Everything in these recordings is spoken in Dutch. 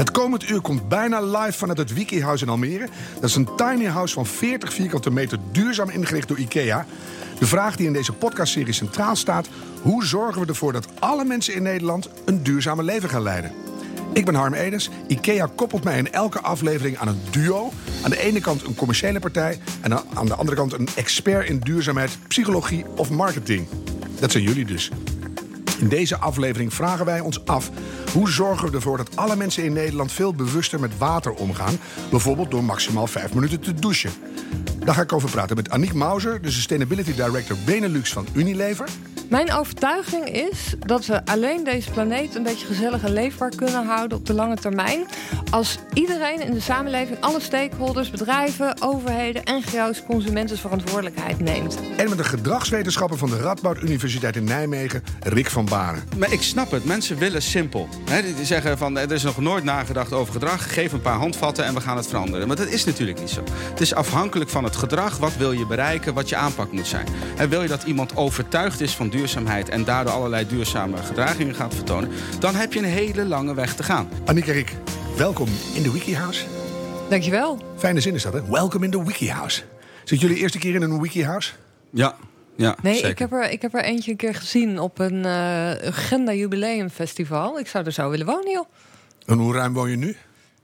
Het komend uur komt bijna live vanuit het Wikihouse in Almere. Dat is een tiny house van 40 vierkante meter duurzaam ingericht door IKEA. De vraag die in deze podcastserie centraal staat: hoe zorgen we ervoor dat alle mensen in Nederland een duurzame leven gaan leiden? Ik ben Harm Edens. IKEA koppelt mij in elke aflevering aan een duo. Aan de ene kant een commerciële partij en aan de andere kant een expert in duurzaamheid, psychologie of marketing. Dat zijn jullie dus. In deze aflevering vragen wij ons af hoe zorgen we ervoor dat alle mensen in Nederland veel bewuster met water omgaan, bijvoorbeeld door maximaal vijf minuten te douchen. Daar ga ik over praten met Aniek Mauser, de Sustainability Director Benelux van Unilever. Mijn overtuiging is dat we alleen deze planeet een beetje gezellig en leefbaar kunnen houden op de lange termijn. Als iedereen in de samenleving, alle stakeholders, bedrijven, overheden, NGO's, consumenten verantwoordelijkheid neemt. En met de gedragswetenschapper van de Radboud Universiteit in Nijmegen, Rick van Baren. Maar ik snap het, mensen willen simpel. die zeggen van er is nog nooit nagedacht over gedrag, geef een paar handvatten en we gaan het veranderen. Maar dat is natuurlijk niet zo. Het is afhankelijk van het gedrag, wat wil je bereiken, wat je aanpak moet zijn. En wil je dat iemand overtuigd is van duurzaamheid? Duurzaamheid en daardoor allerlei duurzame gedragingen gaat vertonen, dan heb je een hele lange weg te gaan. Annika Riek, welkom in de Wikihouse. Dankjewel. Fijne zin is dat, hè? Welkom in de Wikihouse. Zit jullie eerste keer in een Wikihouse? Ja, ja, nee, zeker. ik heb, er, ik heb er eentje een keer gezien op een uh, Agenda Jubileum Festival. Ik zou er zo willen wonen, joh. En hoe ruim woon je nu?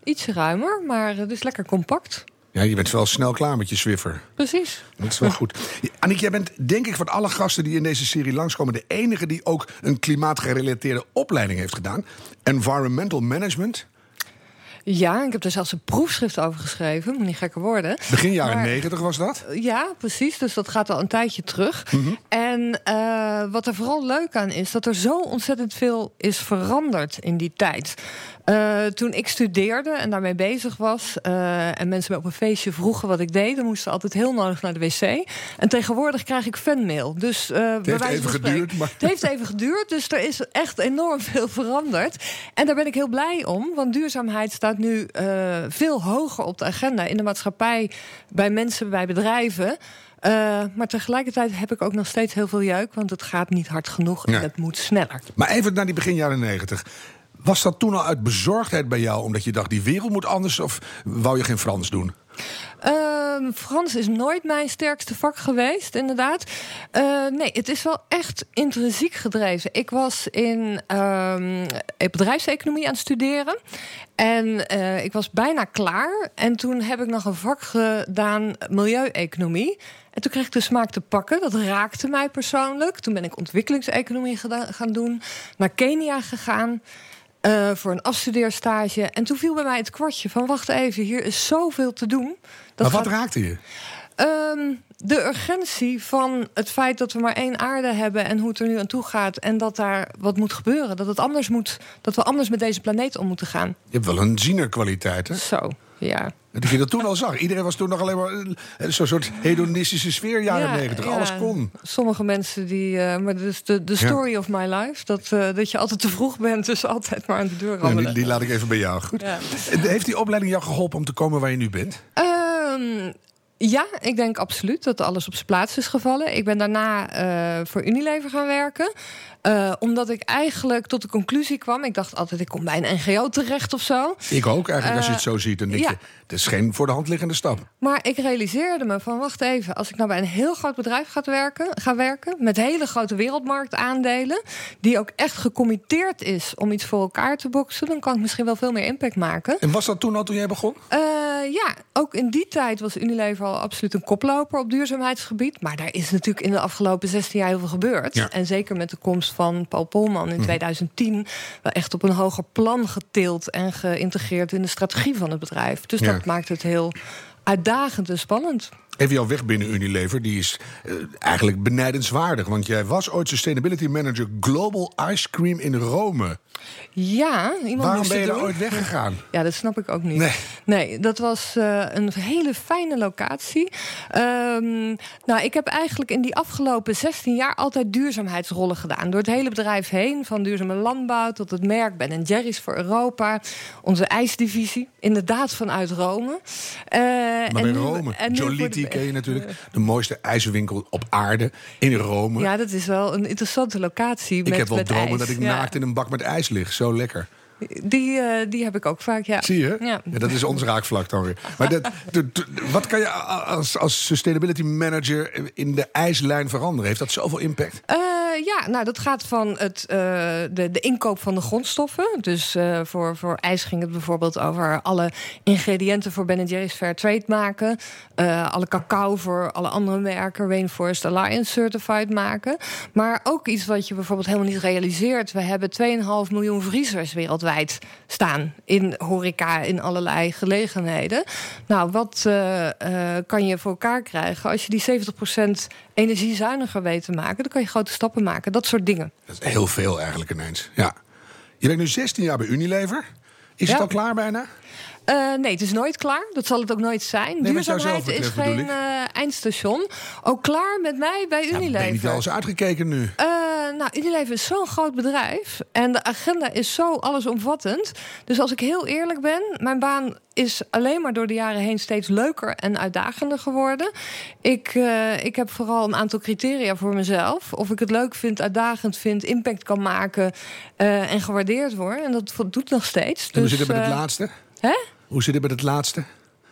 Iets ruimer, maar het is lekker compact. Ja, je bent wel snel klaar met je Swiffer. Precies. Dat is wel goed. Annick, jij bent denk ik van alle gasten die in deze serie langskomen... de enige die ook een klimaatgerelateerde opleiding heeft gedaan. Environmental Management. Ja, ik heb er zelfs een proefschrift over geschreven. Niet gekker worden. Begin jaren negentig was dat? Ja, precies. Dus dat gaat al een tijdje terug. Mhm. En uh, wat er vooral leuk aan is, dat er zo ontzettend veel is veranderd in die tijd. Uh, toen ik studeerde en daarmee bezig was... Uh, en mensen me op een feestje vroegen wat ik deed... dan moesten altijd heel nodig naar de wc. En tegenwoordig krijg ik fanmail. Dus, uh, het heeft even geduurd. Maar... Het heeft even geduurd, dus er is echt enorm veel veranderd. En daar ben ik heel blij om, want duurzaamheid staat nu veel hoger op de agenda... in de maatschappij, bij mensen, bij bedrijven... Uh, maar tegelijkertijd heb ik ook nog steeds heel veel jeuk, want het gaat niet hard genoeg en ja. het moet sneller. Maar even naar die begin jaren negentig. Was dat toen al uit bezorgdheid bij jou, omdat je dacht die wereld moet anders, of wou je geen Frans doen? Uh, Frans is nooit mijn sterkste vak geweest, inderdaad. Uh, nee, het is wel echt intrinsiek gedreven. Ik was in uh, bedrijfseconomie aan het studeren. En uh, ik was bijna klaar. En toen heb ik nog een vak gedaan, milieueconomie. En toen kreeg ik de smaak te pakken. Dat raakte mij persoonlijk. Toen ben ik ontwikkelingseconomie gaan doen. Naar Kenia gegaan. Uh, voor een afstudeerstage. En toen viel bij mij het kwartje van... wacht even, hier is zoveel te doen. Dat maar wat raakte je? Um, de urgentie van het feit dat we maar één aarde hebben... en hoe het er nu aan toe gaat en dat daar wat moet gebeuren. Dat, het anders moet, dat we anders met deze planeet om moeten gaan. Je hebt wel een zienerkwaliteit, hè? Zo, ja. Dat je dat toen al zag. Iedereen was toen nog alleen maar zo'n soort hedonistische sfeer, jaren negentig. Ja, Alles kon. Sommige mensen die. Uh, maar dus de, de story ja. of my life. Dat, uh, dat je altijd te vroeg bent, dus altijd maar aan de deur rammelen. die, die, laat ik even bij jou. Goed. Heeft die opleiding jou geholpen om te komen waar je nu bent? Um, ja, ik denk absoluut dat alles op zijn plaats is gevallen. Ik ben daarna uh, voor Unilever gaan werken. Uh, omdat ik eigenlijk tot de conclusie kwam. Ik dacht altijd, ik kom bij een NGO terecht of zo. Ik ook eigenlijk, als je het zo ziet. Dan denk ja. je, het is geen voor de hand liggende stap. Maar ik realiseerde me van, wacht even. Als ik nou bij een heel groot bedrijf ga werken, ga werken... met hele grote wereldmarktaandelen... die ook echt gecommitteerd is om iets voor elkaar te boksen... dan kan ik misschien wel veel meer impact maken. En was dat toen al toen jij begon? Uh, ja, ook in die tijd was Unilever al absoluut een koploper op duurzaamheidsgebied. Maar daar is natuurlijk in de afgelopen 16 jaar heel veel gebeurd. Ja. En zeker met de komst van Paul Polman in 2010... wel echt op een hoger plan getild en geïntegreerd in de strategie van het bedrijf. Dus ja. dat maakt het heel uitdagend en spannend. Even jouw weg binnen Unilever, die is uh, eigenlijk benijdenswaardig. Want jij was ooit Sustainability Manager Global Ice Cream in Rome. Ja, iemand Waarom ben je daar ooit weggegaan? Ja, dat snap ik ook niet. Nee, nee dat was uh, een hele fijne locatie. Um, nou, ik heb eigenlijk in die afgelopen 16 jaar altijd duurzaamheidsrollen gedaan. Door het hele bedrijf heen, van duurzame landbouw tot het merk Ben Jerry's voor Europa. Onze ijsdivisie, inderdaad vanuit Rome. Uh, maar en in Rome, en Ken je natuurlijk. De mooiste ijswinkel op aarde in Rome. Ja, dat is wel een interessante locatie. Ik met, heb wel dromen ijs. dat ik ja. naakt in een bak met ijs lig. Zo lekker. Die, uh, die heb ik ook vaak, ja. Zie je? Ja. ja dat is ons raakvlak dan weer. Maar dat, wat kan je als, als sustainability manager in de ijslijn veranderen? Heeft dat zoveel impact? Uh, ja, nou dat gaat van het, uh, de, de inkoop van de grondstoffen. Dus voor, voor ijs ging het bijvoorbeeld over alle ingrediënten voor Ben Jerry's Fair Trade maken. alle cacao voor alle andere merken, Rainforest Alliance Certified maken. Maar ook iets wat je bijvoorbeeld helemaal niet realiseert. We hebben 2,5 miljoen vriezers wereldwijd staan in horeca, in allerlei gelegenheden. Nou, wat kan je voor elkaar krijgen als je die 70% energiezuiniger weet te maken? Dan kan je grote stappen maken, dat soort dingen. Dat is heel veel eigenlijk ineens. Ja. Je bent nu 16 jaar bij Unilever. Is ja. het al klaar bijna? Uh, nee, het is nooit klaar. Dat zal het ook nooit zijn. Nee, Duurzaamheid betreft, is geen uh, eindstation. Ook klaar met mij bij Unilever. Ja, ben je niet al eens uitgekeken nu? Uh, nou, Unilever is zo'n groot bedrijf. En de agenda is zo allesomvattend. Dus als ik heel eerlijk ben, mijn baan is alleen maar door de jaren heen steeds leuker en uitdagender geworden. Ik, uh, ik heb vooral een aantal criteria voor mezelf. Of ik het leuk vind, uitdagend vind, impact kan maken uh, en gewaardeerd word. En dat doet nog steeds. En dus, hoe zit het met het laatste? Hè? Hoe zit het met het laatste?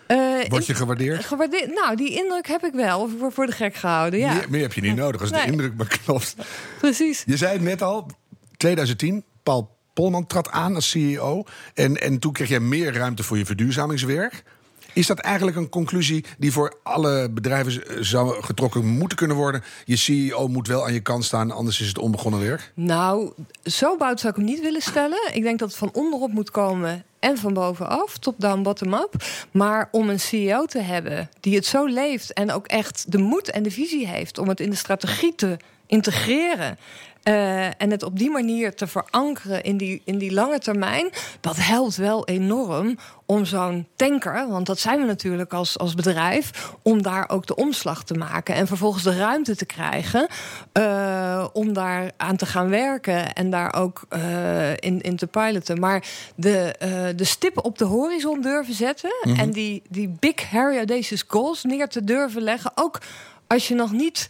Uh, Word je gewaardeerd? gewaardeerd? Nou, die indruk heb ik wel. Of ik word voor de gek gehouden, ja. Meer, meer heb je niet nodig als Nee. de indruk maar klopt. Precies. Je zei het net al, 2010, Paul Polman trad aan als CEO. En, en toen kreeg jij meer ruimte voor je verduurzamingswerk. Is dat eigenlijk een conclusie die voor alle bedrijven zou getrokken moeten kunnen worden? Je CEO moet wel aan je kant staan, anders is het onbegonnen werk. Nou, zo bout zou ik hem niet willen stellen. Ik denk dat het van onderop moet komen en van bovenaf, top-down, bottom-up. Maar om een CEO te hebben die het zo leeft en ook echt de moed en de visie heeft om het in de strategie te integreren. Uh, en het op die manier te verankeren in die, in die lange termijn, dat helpt wel enorm om zo'n tanker, want dat zijn we natuurlijk als, als bedrijf, om daar ook de omslag te maken en vervolgens de ruimte te krijgen uh, om daar aan te gaan werken en daar ook uh, in, in te piloten. Maar de, de stippen op de horizon durven zetten mm -hmm. en die, die big, hairy, audacious goals neer te durven leggen, ook als je nog niet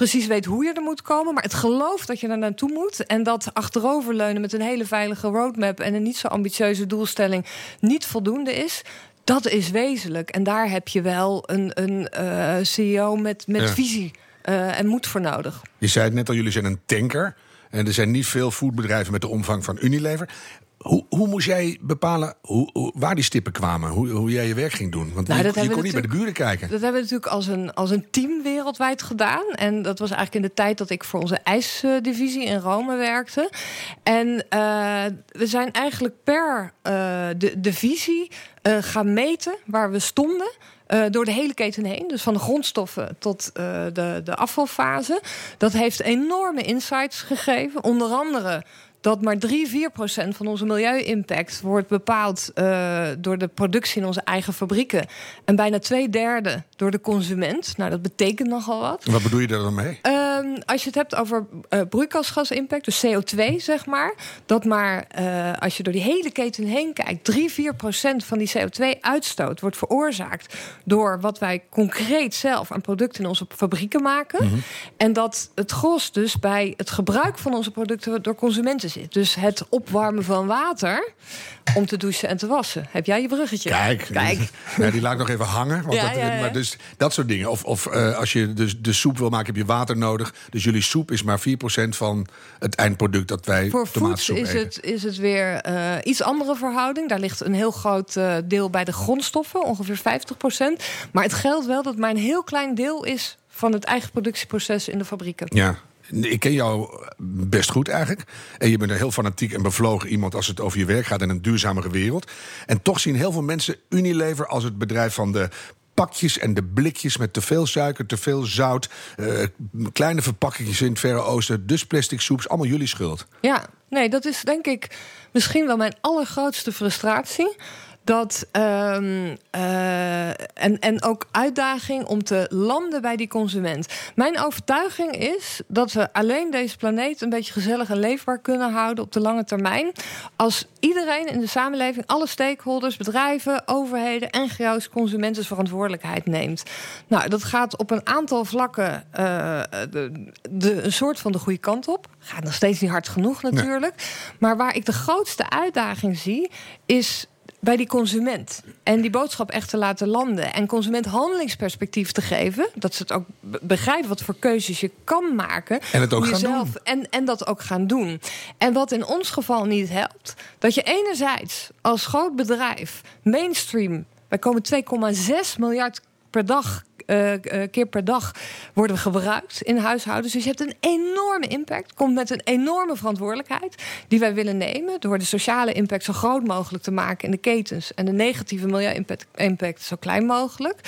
precies weet hoe je er moet komen, maar het geloof dat je er naartoe moet en dat achteroverleunen met een hele veilige roadmap en een niet zo ambitieuze doelstelling niet voldoende is. Dat is wezenlijk. En daar heb je wel een, een uh, CEO met, met Ja. visie uh, en moed voor nodig. Je zei het net al, jullie zijn een tanker. En er zijn niet veel foodbedrijven met de omvang van Unilever. Hoe, hoe moest jij bepalen hoe, hoe- waar die stippen kwamen? Hoe, hoe jij je werk ging doen? Want Nou, je, kon niet bij de buren kijken. Dat hebben we natuurlijk als een, als een team wereldwijd gedaan. En dat was eigenlijk in de tijd dat ik voor onze ijsdivisie in Rome werkte. En eh, we zijn eigenlijk per eh, de, de visie eh, gaan meten waar we stonden. door de hele keten heen. Dus van de grondstoffen tot de, de afvalfase. Dat heeft enorme insights gegeven. Onder andere dat maar 3, 4 procent van onze milieu-impact wordt bepaald eh, door de productie in onze eigen fabrieken. En bijna twee derde door de consument. Nou, dat betekent nogal wat. Wat bedoel je daar dan mee? Ehm, als je het hebt over eh broeikasgasimpact, dus CO2 zeg maar, dat maar eh, als je door die hele keten heen kijkt, 3, 4 procent van die CO2-uitstoot wordt veroorzaakt door wat wij concreet zelf aan producten in onze fabrieken maken. En dat het gros dus bij het gebruik van onze producten door consumenten zit. Dus het opwarmen van water om te douchen en te wassen. Heb jij je bruggetje? Kijk, Kijk. Ja, die laat ik nog even hangen. Want Ja, dat, ja, ja. Maar dus, dat soort dingen. Of, of eh, als je dus de soep wil maken, heb je water nodig. Dus jullie soep is maar 4% van het eindproduct dat wij Voor tomatensoep is eten. het, is het weer eh, iets andere verhouding. Daar ligt een heel groot eh, deel bij de grondstoffen, ongeveer 50% Maar het geldt wel dat maar een heel klein deel is van het eigen productieproces in de fabrieken. Ja. Ik ken jou best goed eigenlijk. En je bent een heel fanatiek en bevlogen iemand als het over je werk gaat in een duurzamere wereld. En toch zien heel veel mensen Unilever als het bedrijf van de pakjes en de blikjes met te veel suiker, te veel zout, eh, kleine verpakkingjes in het Verre Oosten, dus plastic soeps, allemaal jullie schuld. Ja, nee, dat is denk ik misschien wel mijn allergrootste frustratie. Dat. ehm, eh, en, en ook uitdaging om te landen bij die consument. Mijn overtuiging is dat we alleen deze planeet een beetje gezellig en leefbaar kunnen houden op de lange termijn. Als iedereen in de samenleving, alle stakeholders, bedrijven, overheden, NGO's, consumenten verantwoordelijkheid neemt. Nou, dat gaat op een aantal vlakken eh, de, de, een soort van de goede kant op. Gaat nog steeds niet hard genoeg natuurlijk. Maar waar ik de grootste uitdaging zie, is bij die consument. En die boodschap echt te laten landen. En consument handelingsperspectief te geven. Dat ze het ook be- begrijpen wat voor keuzes je kan maken. En het ook om gaan jezelf- doen. En, en dat ook gaan doen. En wat in ons geval niet helpt. Dat je enerzijds als groot bedrijf mainstream. Wij komen 2,6 miljard per dag. Eh, eh, keer per dag worden we gebruikt in huishoudens. Dus je hebt een enorme impact. Komt met een enorme verantwoordelijkheid die wij willen nemen. Door de sociale impact zo groot mogelijk te maken in de ketens. En de negatieve milieu-impact impact zo klein mogelijk.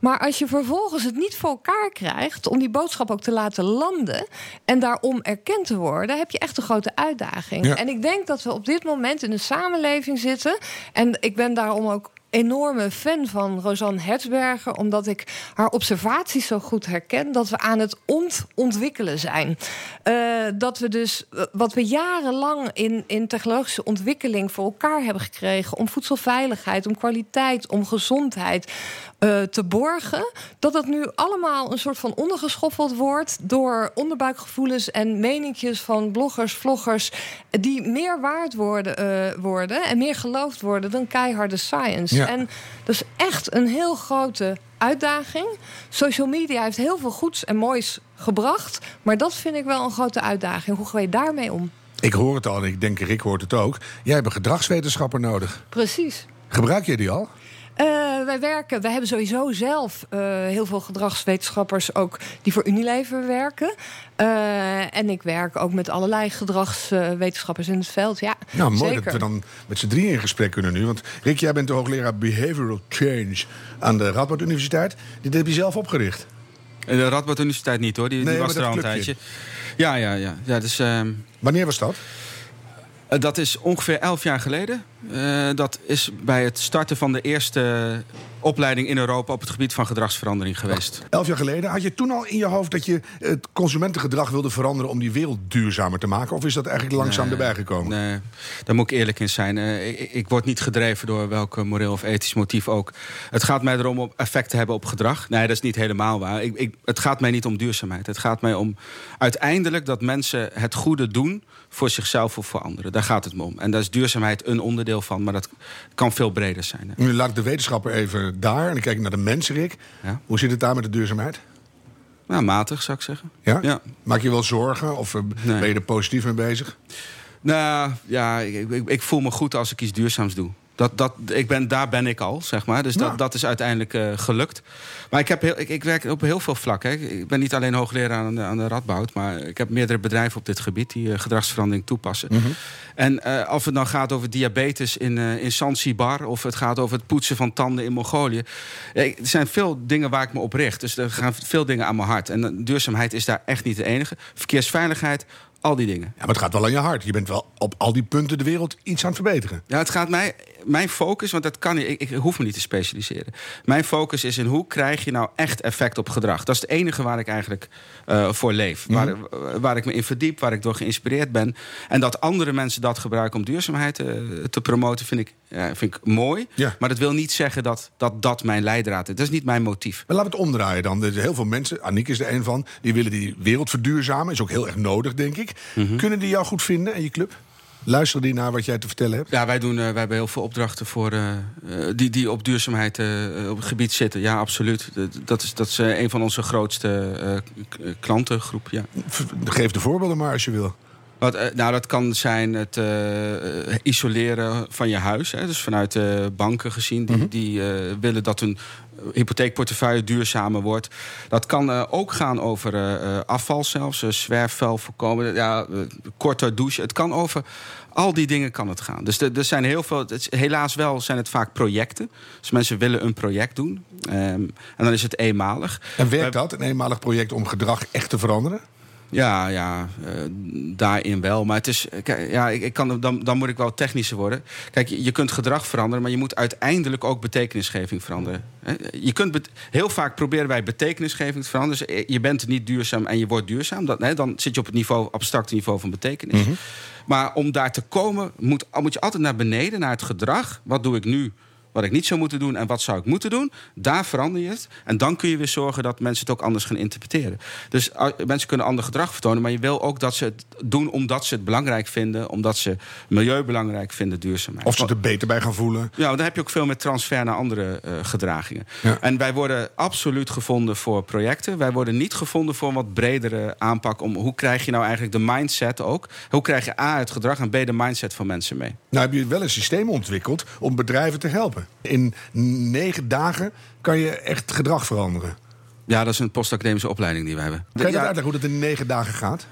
Maar als je vervolgens het niet voor elkaar krijgt om die boodschap ook te laten landen. en daarom erkend te worden, heb je echt een grote uitdaging. Ja. En ik denk dat we op dit moment in een samenleving zitten. En ik ben daarom ook enorme fan van Rosanne Hertzberger, omdat ik haar observaties zo goed herken dat we aan het ont ontwikkelen zijn. Eh, dat we dus eh, wat we jarenlang in, in technologische ontwikkeling voor elkaar hebben gekregen om voedselveiligheid, om kwaliteit, om gezondheid eh, te borgen, dat dat nu allemaal een soort van ondergeschoffeld wordt door onderbuikgevoelens en meninkjes van bloggers, vloggers, die meer waard worden, worden en meer geloofd worden dan keiharde science. Ja. En dat is echt een heel grote uitdaging. Social media heeft heel veel goeds en moois gebracht, maar dat vind ik wel een grote uitdaging. Hoe ga je daarmee om? Ik hoor het al en ik denk Rick hoort het ook. Jij hebt een gedragswetenschapper nodig. Precies. Gebruik je die al? Eh, wij werken, wij hebben sowieso zelf eh, heel veel gedragswetenschappers ook die voor Unilever werken. Eh, en ik werk ook met allerlei gedragswetenschappers in het veld. Ja, Nou, mooi zeker. dat we dan met z'n drieën in gesprek kunnen nu. Want Rick, jij bent de hoogleraar Behavioral Change aan de Radboud Universiteit. Dit heb je zelf opgericht. De Radboud Universiteit niet hoor, die, Nee, die was er al een tijdje. Ja, ja, ja. ja dus, ehm, Wanneer was dat? Eh, dat is ongeveer elf jaar geleden. Eh, dat is bij het starten van de eerste opleiding in Europa op het gebied van gedragsverandering geweest. Elf jaar geleden. Had je toen al in je hoofd dat je het consumentengedrag wilde veranderen om die wereld duurzamer te maken? Of is dat eigenlijk langzaam Nee, erbij gekomen? Nee, daar moet ik eerlijk in zijn. Eh, ik, ik word niet gedreven door welk moreel of ethisch motief ook. Het gaat mij erom om effect te hebben op gedrag. Nee, dat is niet helemaal waar. Ik, ik, het gaat mij niet om duurzaamheid. Het gaat mij om uiteindelijk dat mensen het goede doen voor zichzelf of voor anderen. Daar gaat het me om. En daar is duurzaamheid een onderdeel van, maar dat kan veel breder zijn. hè. Nu laat ik de wetenschapper even daar en dan kijk ik naar de mensen, Rick. Ja. Hoe zit het daar met de duurzaamheid? Nou, matig zou ik zeggen. Ja? Ja. Maak je wel zorgen of eh, Nee. ben je er positief mee bezig? Nou ja, ik, ik, ik voel me goed als ik iets duurzaams doe. Dat, dat, ik ben, daar ben ik al, zeg maar. Dus Nou. dat, dat is uiteindelijk eh, gelukt. Maar ik, heb heel, ik, ik werk op heel veel vlakken. Ik ben niet alleen hoogleraar aan de, aan de Radboud... maar ik heb meerdere bedrijven op dit gebied... die eh, gedragsverandering toepassen. Mhm. En eh, of het dan gaat over diabetes in, in Zanzibar... of het gaat over het poetsen van tanden in Mongolië... Er zijn veel dingen waar ik me op richt. Dus er gaan veel dingen aan mijn hart. En duurzaamheid is daar echt niet de enige. Verkeersveiligheid, al die dingen. Ja, maar het gaat wel aan je hart. Je bent wel op al die punten de wereld iets aan het verbeteren. Ja, het gaat mij. Mijn focus, want dat kan. Ik, ik hoef me niet te specialiseren. Mijn focus is in hoe krijg je nou echt effect op gedrag. Dat is het enige waar ik eigenlijk eh, voor leef. waar, waar ik me in verdiep, waar ik door geïnspireerd ben. En dat andere mensen dat gebruiken om duurzaamheid eh, te promoten, vind ik, ja, vind ik mooi. Ja. Maar dat wil niet zeggen dat, dat dat mijn leidraad is. Dat is niet mijn motief. Maar laten we het omdraaien dan. Er zijn heel veel mensen, Aniek is er een van, die willen die wereld verduurzamen. Is ook heel erg nodig, denk ik. Mhm. Kunnen die jou goed vinden en je club? Luisteren die naar wat jij te vertellen hebt? Ja, wij, doen, eh, wij hebben heel veel opdrachten voor, eh, eh, die, die op duurzaamheid op het gebied zitten. Ja, absoluut. Dat- is, dat is een van onze grootste klantengroep. Ja. Geef de voorbeelden maar als je wil. Wat, nou, dat kan zijn het isoleren van je huis. Hè. Dus vanuit eh, banken gezien, die, die eh, willen dat hun hypotheekportefeuille duurzamer wordt. Dat kan eh, ook gaan over eh, eh, afval zelfs, eh, zwerfvuil voorkomen, ja, korter douchen. Het kan over al die dingen kan het gaan. Dus er zijn heel veel. Het helaas wel zijn het vaak projecten. Dus mensen willen een project doen. Ehm, en dan is het eenmalig. En werkt dat, een eenmalig project om gedrag echt te veranderen? Ja, ja uh, daarin wel. Maar het is, kijk, ja, ik, ik, kan, dan, dan moet ik wel technischer worden. Kijk, je, je, kunt gedrag veranderen, maar je moet uiteindelijk ook betekenisgeving veranderen. Je kunt heel vaak proberen wij betekenisgeving te veranderen. Dus je bent niet duurzaam en je wordt duurzaam. Dat, hè, dan zit je op het niveau, abstracte niveau van betekenis. Mm -hmm. Maar om daar te komen, moet, moet je altijd naar beneden, naar het gedrag. Wat doe ik nu? Wat ik niet zou moeten doen en wat zou ik moeten doen. Daar verander je het. En dan kun je weer zorgen dat mensen het ook anders gaan interpreteren. Dus uh, mensen kunnen ander gedrag vertonen, maar je wil ook dat ze het doen omdat ze het belangrijk vinden, omdat ze milieu belangrijk vinden, duurzaamheid. Of ze er beter bij gaan voelen. Ja, dan heb je ook veel met transfer naar andere uh, gedragingen. Ja. En wij worden absoluut gevonden voor projecten. Wij worden niet gevonden voor een wat bredere aanpak om hoe krijg je nou eigenlijk de mindset ook. Hoe krijg je A het gedrag en B de mindset van mensen mee. Nou heb je wel een systeem ontwikkeld om bedrijven te helpen. In negen dagen kan je echt gedrag veranderen. Ja, dat is een postacademische opleiding die we hebben. Kan je ja, uitleggen hoe dat in negen dagen gaat?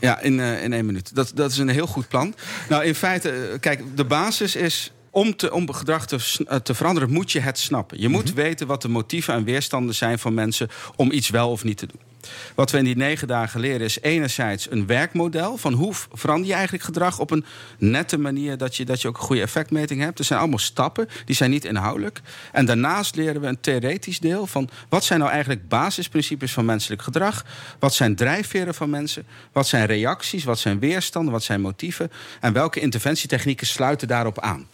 Ja, in, uh, in één minuut. Dat, dat is een heel goed plan. Nou, in feite, kijk, de basis is om, te, om gedrag te, te, veranderen, moet je het snappen. Je moet mm -hmm. weten wat de motieven en weerstanden zijn van mensen om iets wel of niet te doen. Wat we in die negen dagen leren is enerzijds een werkmodel van hoe verander je eigenlijk gedrag op een nette manier dat je, dat je ook een goede effectmeting hebt. Er zijn allemaal stappen, die zijn niet inhoudelijk. En daarnaast leren we een theoretisch deel van wat zijn nou eigenlijk basisprincipes van menselijk gedrag? Wat zijn drijfveren van mensen? Wat zijn reacties? Wat zijn weerstanden? Wat zijn motieven? En welke interventietechnieken sluiten daarop aan?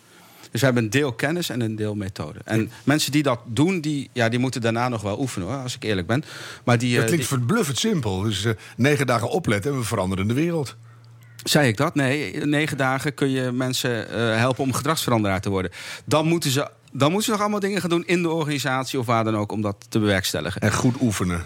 Dus we hebben een deel kennis en een deel methode. En mensen die dat doen, die, ja, die moeten daarna nog wel oefenen, hoor, als ik eerlijk ben. Maar die, dat klinkt die... verbluffend simpel. Dus uh, negen dagen opletten en we veranderen de wereld. Zei ik dat? Nee, negen dagen kun je mensen uh, helpen om gedragsveranderaar te worden. Dan moeten ze dan moeten ze nog allemaal dingen gaan doen in de organisatie of waar dan ook om dat te bewerkstelligen. En goed oefenen.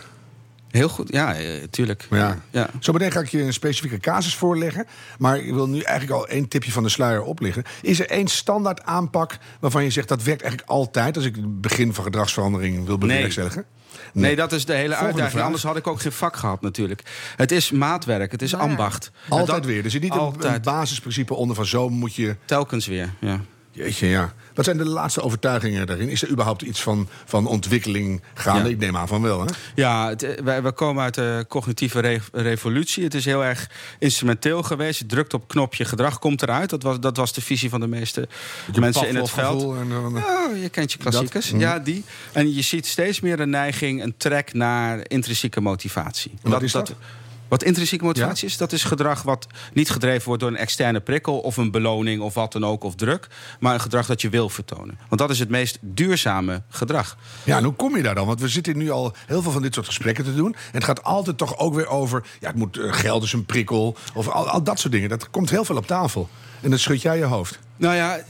Heel goed, ja, eh, tuurlijk. Ja. Ja. Zo meteen ga ik je een specifieke casus voorleggen. Maar ik wil nu eigenlijk al één tipje van de sluier opleggen. Is er één standaard aanpak waarvan je zegt dat werkt eigenlijk altijd... als ik het begin van gedragsverandering wil bewerkstelligen? Nee. nee. dat is de hele Volgende uitdaging. Vraag. Anders had ik ook geen vak gehad natuurlijk. Het is maatwerk, het is Nou ambacht. Altijd dat, weer. Er zit niet altijd. een basisprincipe onder van zo moet je... Telkens weer, ja. Jeetje, ja. Wat zijn de laatste overtuigingen daarin? Is er überhaupt iets van, van ontwikkeling gaande? Ja. Ik neem aan van wel, hè? Ja, het, eh, wij, wij komen uit de cognitieve re- revolutie. Het is heel erg instrumenteel geweest. Je drukt op knopje, gedrag komt eruit. Dat was, dat was de visie van de meeste Je mensen in het veld. En, uh, Ja, je kent je klassiekers. Dat, mm. Ja, die. En je ziet steeds meer een neiging, een trek naar intrinsieke motivatie. En wat is dat? Wat intrinsieke motivatie is, dat is gedrag wat niet gedreven wordt door een externe prikkel of een beloning of wat dan ook of druk, maar een gedrag dat je wil vertonen. Want dat is het meest duurzame gedrag. Ja, en hoe kom je daar dan? Want we zitten nu al heel veel van dit soort gesprekken te doen. En het gaat altijd toch ook weer over, ja, het moet uh, geld is een prikkel of al, al dat soort dingen. Dat komt heel veel op tafel. En dan schud jij je hoofd. Nou ja,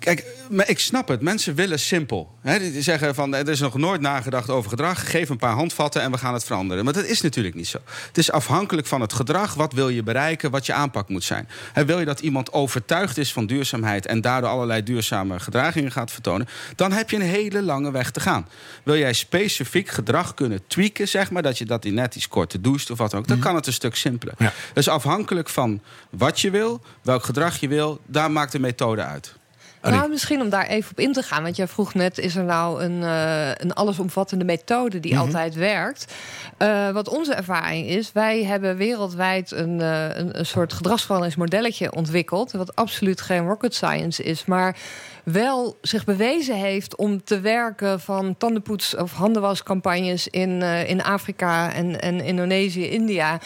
Kijk, maar ik snap het. Mensen willen simpel. He, die zeggen van er is nog nooit nagedacht over gedrag. Geef een paar handvatten en we gaan het veranderen. Maar dat is natuurlijk niet zo. Het is afhankelijk van het gedrag. Wat wil je bereiken? Wat je aanpak moet zijn. He, wil je dat iemand overtuigd is van duurzaamheid en daardoor allerlei duurzame gedragingen gaat vertonen, dan heb je een hele lange weg te gaan. Wil jij specifiek gedrag kunnen tweaken, zeg maar, dat je dat in net iets korter doucht of wat dan ook, dan kan het een stuk simpeler. Ja. Dus afhankelijk van wat je wil, welk gedrag je wil, daar maakt de methode uit. Nou, misschien om daar even op in te gaan. Want jij vroeg net, is er nou een, uh, een allesomvattende methode die Mhm. altijd werkt? Uh, wat onze ervaring is, wij hebben wereldwijd een, uh, een, een soort gedragsveranderingsmodelletje ontwikkeld. Wat absoluut geen rocket science is, maar wel zich bewezen heeft om te werken van tandenpoets- of handenwascampagnes in, uh, in Afrika en, en Indonesië, India.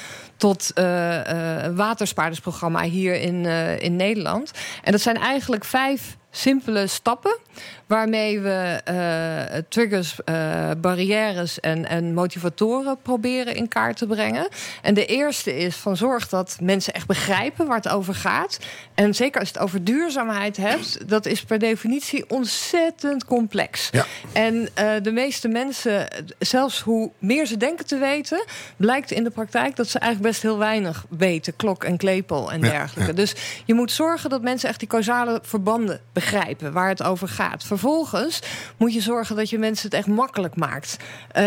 Tot uh, een waterspaardersprogramma hier in, in Nederland. En dat zijn eigenlijk vijf simpele stappen waarmee we uh, triggers, uh, barrières en, en, motivatoren proberen in kaart te brengen. En de eerste is van zorg dat mensen echt begrijpen waar het over gaat. En zeker als je het over duurzaamheid hebt, dat is per definitie ontzettend complex. Ja. En uh, de meeste mensen, zelfs hoe meer ze denken te weten, blijkt in de praktijk dat ze eigenlijk best heel weinig weten, klok en klepel en Ja, dergelijke. ja. Dus je moet zorgen dat mensen echt die causale verbanden begrijpen waar het over gaat. Vervolgens moet je zorgen dat je mensen het echt makkelijk maakt. Uh,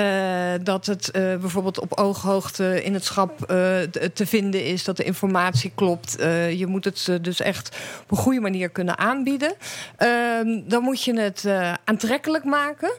dat het uh, bijvoorbeeld op ooghoogte in het schap uh, te vinden is, dat de informatie klopt. je moet het dus echt op een goede manier kunnen aanbieden. dan moet je het aantrekkelijk maken.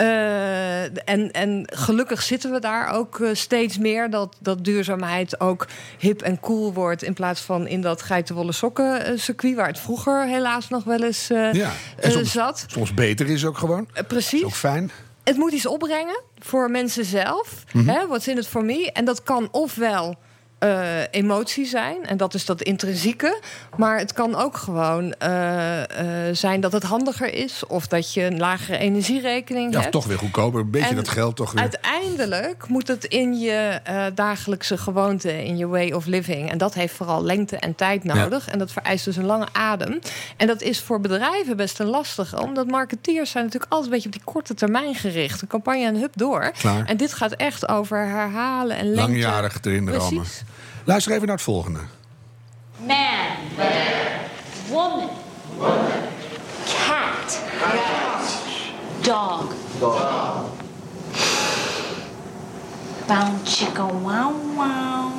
Uh, en, en gelukkig zitten we daar ook uh, steeds meer. Dat, dat duurzaamheid ook hip en cool wordt. In plaats van in dat geitenwolle sokken uh, circuit. Waar het vroeger helaas nog wel eens ja, soms, zat. Soms beter is ook gewoon. precies. Is ook fijn. Het moet iets opbrengen voor mensen zelf. Mm -hmm. What's in it for me? En dat kan ofwel uh, emotie zijn. En dat is dat intrinsieke. Maar het kan ook gewoon uh, uh, zijn dat het handiger is. Of dat je een lagere energierekening ja, hebt. toch weer goedkoper. Een beetje En dat geld toch weer. Uiteindelijk moet het in je dagelijkse gewoonte, in je way of living. En dat heeft vooral lengte en tijd nodig. Ja. En dat vereist dus een lange adem. En dat is voor bedrijven best een lastige. Omdat marketeers zijn natuurlijk altijd een beetje op die korte termijn gericht. Een campagne en hup door. Klaar. En dit gaat echt over herhalen en lengte. Langjarig erin rammen. Luister even naar het volgende. Man. Woman. Cat. Dog. Bound chicka wow wow.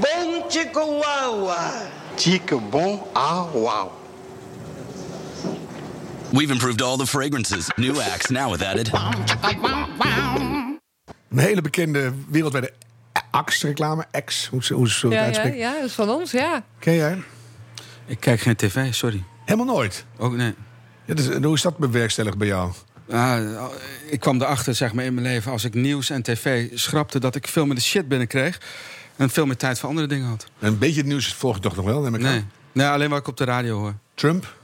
Bon chickawawa. Chica bon ah wow. We've improved all the fragrances. New Axe now with added. Een hele bekende wereldwijde Axe-reclame. Axe, hoe, hoe zullen we Ja, het ja, uitspreken? ja, dat is van ons, ja. Ken jij? Ik kijk geen tv, sorry. Helemaal nooit. Ook nee. Ja, dus, hoe is dat bewerkstelligd bij jou? Ah, ik kwam erachter zeg maar, in mijn leven als ik nieuws en tv schrapte... dat ik veel meer de shit binnenkreeg. En veel meer tijd voor andere dingen had. Een beetje het nieuws volg je toch nog wel? Neem ik aan? Nee. nee, alleen wat ik op de radio hoor. Trump?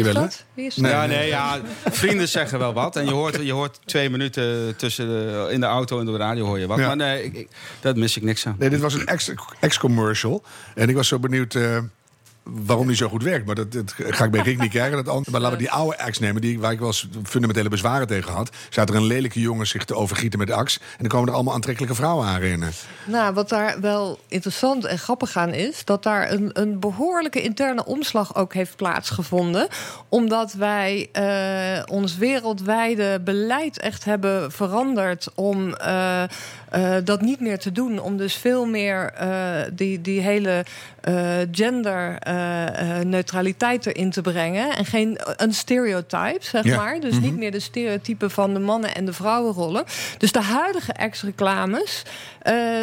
Wie is dat? Wie is Nee. dat? Ja, nee, ja, vrienden zeggen wel wat. En je hoort, je hoort twee minuten tussen de, in de auto en door de radio hoor je wat. Ja. Maar nee, ik, ik, daar mis ik niks aan. Nee, dit was een ex- ex-commercial. En ik was zo benieuwd eh, waarom die zo goed werkt. Maar dat, dat ga ik bij Rick niet krijgen. Dat maar laten we die oude ex nemen, die, waar ik wel fundamentele bezwaren tegen had. Staat er een lelijke jongen zich te overgieten met ax. En dan komen er allemaal aantrekkelijke vrouwen aanrennen. Nou, wat daar wel interessant en grappig aan is, dat daar een, een behoorlijke interne omslag ook heeft plaatsgevonden. Omdat wij eh, ons wereldwijde beleid echt hebben veranderd om eh, eh, dat niet meer te doen. Om dus veel meer eh, die, die hele eh, genderneutraliteit erin te brengen. En geen een stereotype, zeg Ja. maar. Dus niet meer de stereotypen van de mannen en de vrouwenrollen. Dus de huidige ex-reclames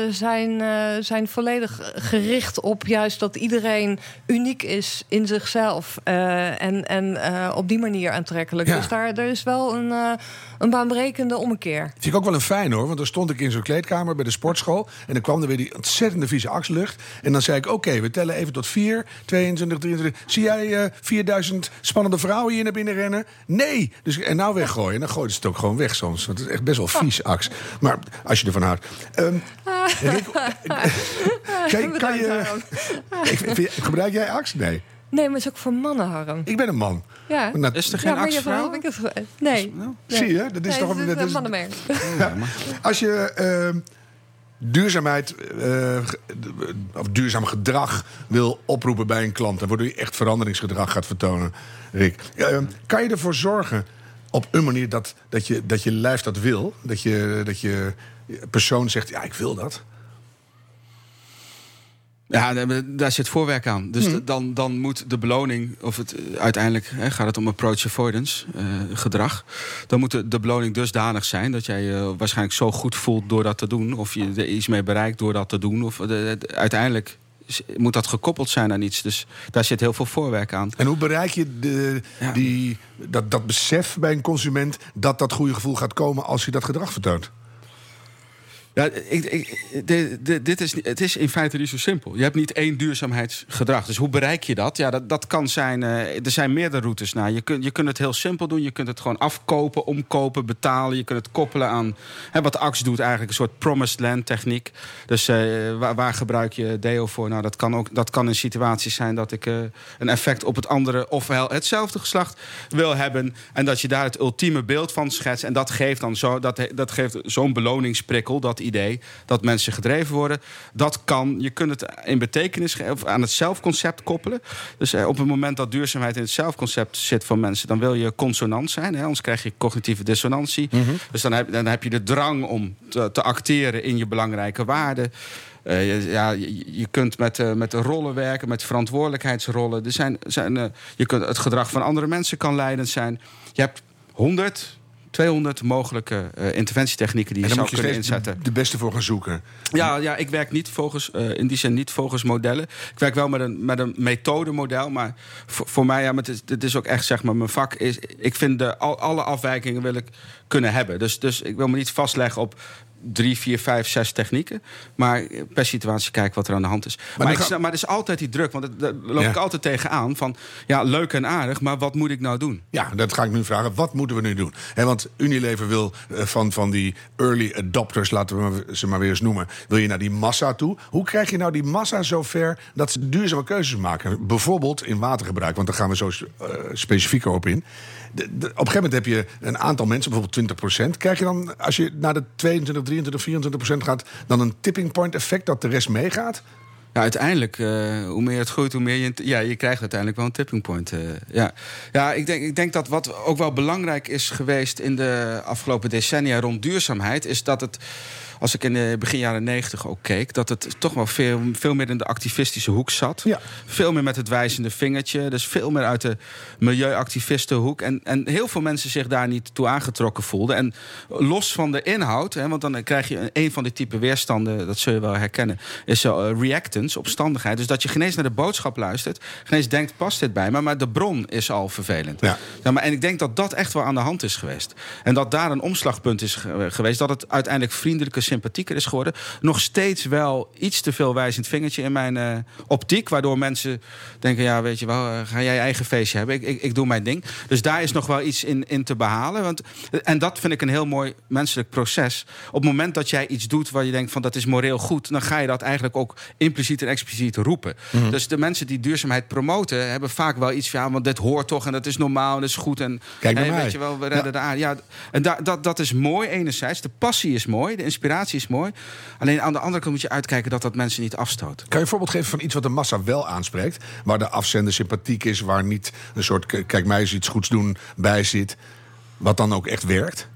zijn, zijn volledig gericht op juist dat iedereen uniek is in zichzelf. en en op die manier aantrekkelijk. Ja. Dus daar er is wel een, een baanbrekende ommekeer. Vind ik ook wel een fijn hoor. Want dan stond ik in zo'n kleedkamer bij de sportschool. En dan kwam er weer die ontzettende vieze axlucht. En dan zei ik: Oké, we tellen even tot 4, 22, 23. Zie jij eh 4000 spannende vrouwen hier naar binnen rennen? Nee! Dus, en nou weggooien. En dan gooien ze het ook gewoon weg soms. Want het is echt best wel vies, ax. Maar als je ervan houdt. Rick, kan, je- kan je, ik, gebruik jij ax? Nee. Nee, maar het is ook voor mannen, Harm. Ik ben een man. Ja. Is er geen ja, maar Axe je vrouw? ik het- Nee. nee. Zie je? Dat is Nee, toch een- is dat een is- mannenmerk. Ja. Als je ehm, duurzaamheid eh, of duurzaam gedrag wil oproepen bij een klant, en waardoor je echt veranderingsgedrag gaat vertonen, Rick, ehm, kan je ervoor zorgen op een manier dat, dat, je, dat je lijf dat wil? Dat je, dat je persoon zegt: Ja, ik wil dat. Ja, daar- zit voorwerk aan. Dus d- dan, dan moet de beloning, of het, eh, uiteindelijk hè, gaat het om approach avoidance eh, gedrag. Dan moet de, de beloning dusdanig zijn dat jij je waarschijnlijk zo goed voelt door dat te doen. Of je er iets mee bereikt door dat te doen. Of de- de- uiteindelijk moet dat gekoppeld zijn aan iets. Dus daar zit heel veel voorwerk aan. En hoe bereik je de, Ja. die, dat, dat besef bij een consument dat dat goede gevoel gaat komen als je dat gedrag vertoont? Ja, ik, ik, dit is, het is in feite niet zo simpel. Je hebt niet één duurzaamheidsgedrag. Dus hoe bereik je dat? Ja, dat, dat kan zijn. eh, er zijn meerdere routes naar. Je, kunt je kunt het heel simpel doen. Je kunt het gewoon afkopen, omkopen, betalen. Je kunt het koppelen aan. Hè, wat Axe doet, eigenlijk een soort promised land techniek. Dus eh, waar, waar gebruik je deo voor? Nou, dat kan ook dat kan in situaties zijn dat ik eh, een effect op het andere, ofwel hetzelfde geslacht wil hebben. En dat je daar het ultieme beeld van schetst. En dat geeft dan zo, dat, dat geeft zo'n beloningsprikkel dat idee dat mensen gedreven worden. Dat kan, je kunt het in betekenis of aan het zelfconcept koppelen. Dus eh, op het moment dat duurzaamheid in het zelfconcept zit van mensen, dan wil je consonant zijn. Hè? Anders krijg je cognitieve dissonantie. Dus dan heb, dan heb je de drang om te, te acteren in je belangrijke waarden. Eh, je, ja, je, je kunt met, eh, met de rollen werken, met verantwoordelijkheidsrollen. Er zijn, zijn, je kunt, het gedrag van andere mensen kan leidend zijn. Je hebt 100, 200 mogelijke eh, interventietechnieken die je zou je kunnen inzetten. de beste voor gaan zoeken. Ja, ja, ik werk niet volgens, eh, in die zin niet volgens modellen. Ik werk wel met een, met een methodemodel. Maar voor, voor mij, ja, maar het, is, het is ook echt zeg maar, mijn vak. Is, ik vind de, al, alle afwijkingen wil ik kunnen hebben. Dus, dus ik wil me niet vastleggen op drie, vier, vijf, zes technieken. Maar per situatie kijken wat er aan de hand is. Maar, ik, ga- maar er is altijd die druk. Want daar loop Ja. ik altijd tegenaan. Van ja, leuk en aardig, maar wat moet ik nou doen? Ja, dat ga ik nu vragen. Wat moeten we nu doen? Want Unilever wil eh, van, van die early adopters, laten we ze maar weer eens noemen, wil je naar die massa toe. Hoe krijg je nou die massa zover dat ze duurzame keuzes maken? Bijvoorbeeld in watergebruik, want daar gaan we zo eh, specifieker op in. Op een gegeven moment heb je een aantal mensen, bijvoorbeeld 20%. Krijg je dan, als je naar de 22, 23, 24% gaat, dan een tipping point effect dat de rest meegaat? Ja, uiteindelijk, eh, hoe meer het groeit, hoe meer je... Ja, je krijgt uiteindelijk wel een tipping point. eh, ja, ja ik, denk, ik denk dat wat ook wel belangrijk is geweest... in de afgelopen decennia rond duurzaamheid... is dat het, als ik in de begin jaren negentig ook keek... dat het toch wel veel, veel meer in de activistische hoek zat. Ja. Veel meer met het wijzende vingertje. Dus veel meer uit de milieuactivistenhoek. En, en heel veel mensen zich daar niet toe aangetrokken voelden. En los van de inhoud, hè, want dan krijg je een, een van die type weerstanden... dat zul je wel herkennen, is zo eh, reactance, opstandigheid. Dus dat je geen eens naar de boodschap luistert. Geen eens denkt, past dit bij me? Maar de bron is al vervelend. Ja. Ja, maar, en ik denk dat dat echt wel aan de hand is geweest. En dat daar een omslagpunt is ge- geweest. Dat het uiteindelijk vriendelijker, sympathieker is geworden. Nog steeds wel iets te veel wijzend vingertje in mijn eh, optiek. Waardoor mensen denken, ja, weet je wel, eh, ga jij je eigen feestje hebben. Ik, ik, ik doe mijn ding. Dus daar is nog wel iets in, in te behalen. Want, en dat vind ik een heel mooi menselijk proces. Op het moment dat jij iets doet waar je denkt van dat is moreel goed... dan ga je dat eigenlijk ook impliciet en expliciet roepen. Mhm. Dus de mensen die duurzaamheid promoten... hebben vaak wel iets van, ja, want dit hoort toch en dat is normaal en dat is goed. En Kijk hey, weet je wel, we redden de aarde. Ja, en da, dat, dat is mooi enerzijds. De passie is mooi, de inspiratie is mooi. Alleen aan de andere kant moet je uitkijken dat dat mensen niet afstoot. Kan je een voorbeeld geven van iets wat de massa wel aanspreekt? Waar de afzender sympathiek is, waar niet een soort kijk mij eens iets goeds doen bij zit. Wat dan ook echt werkt?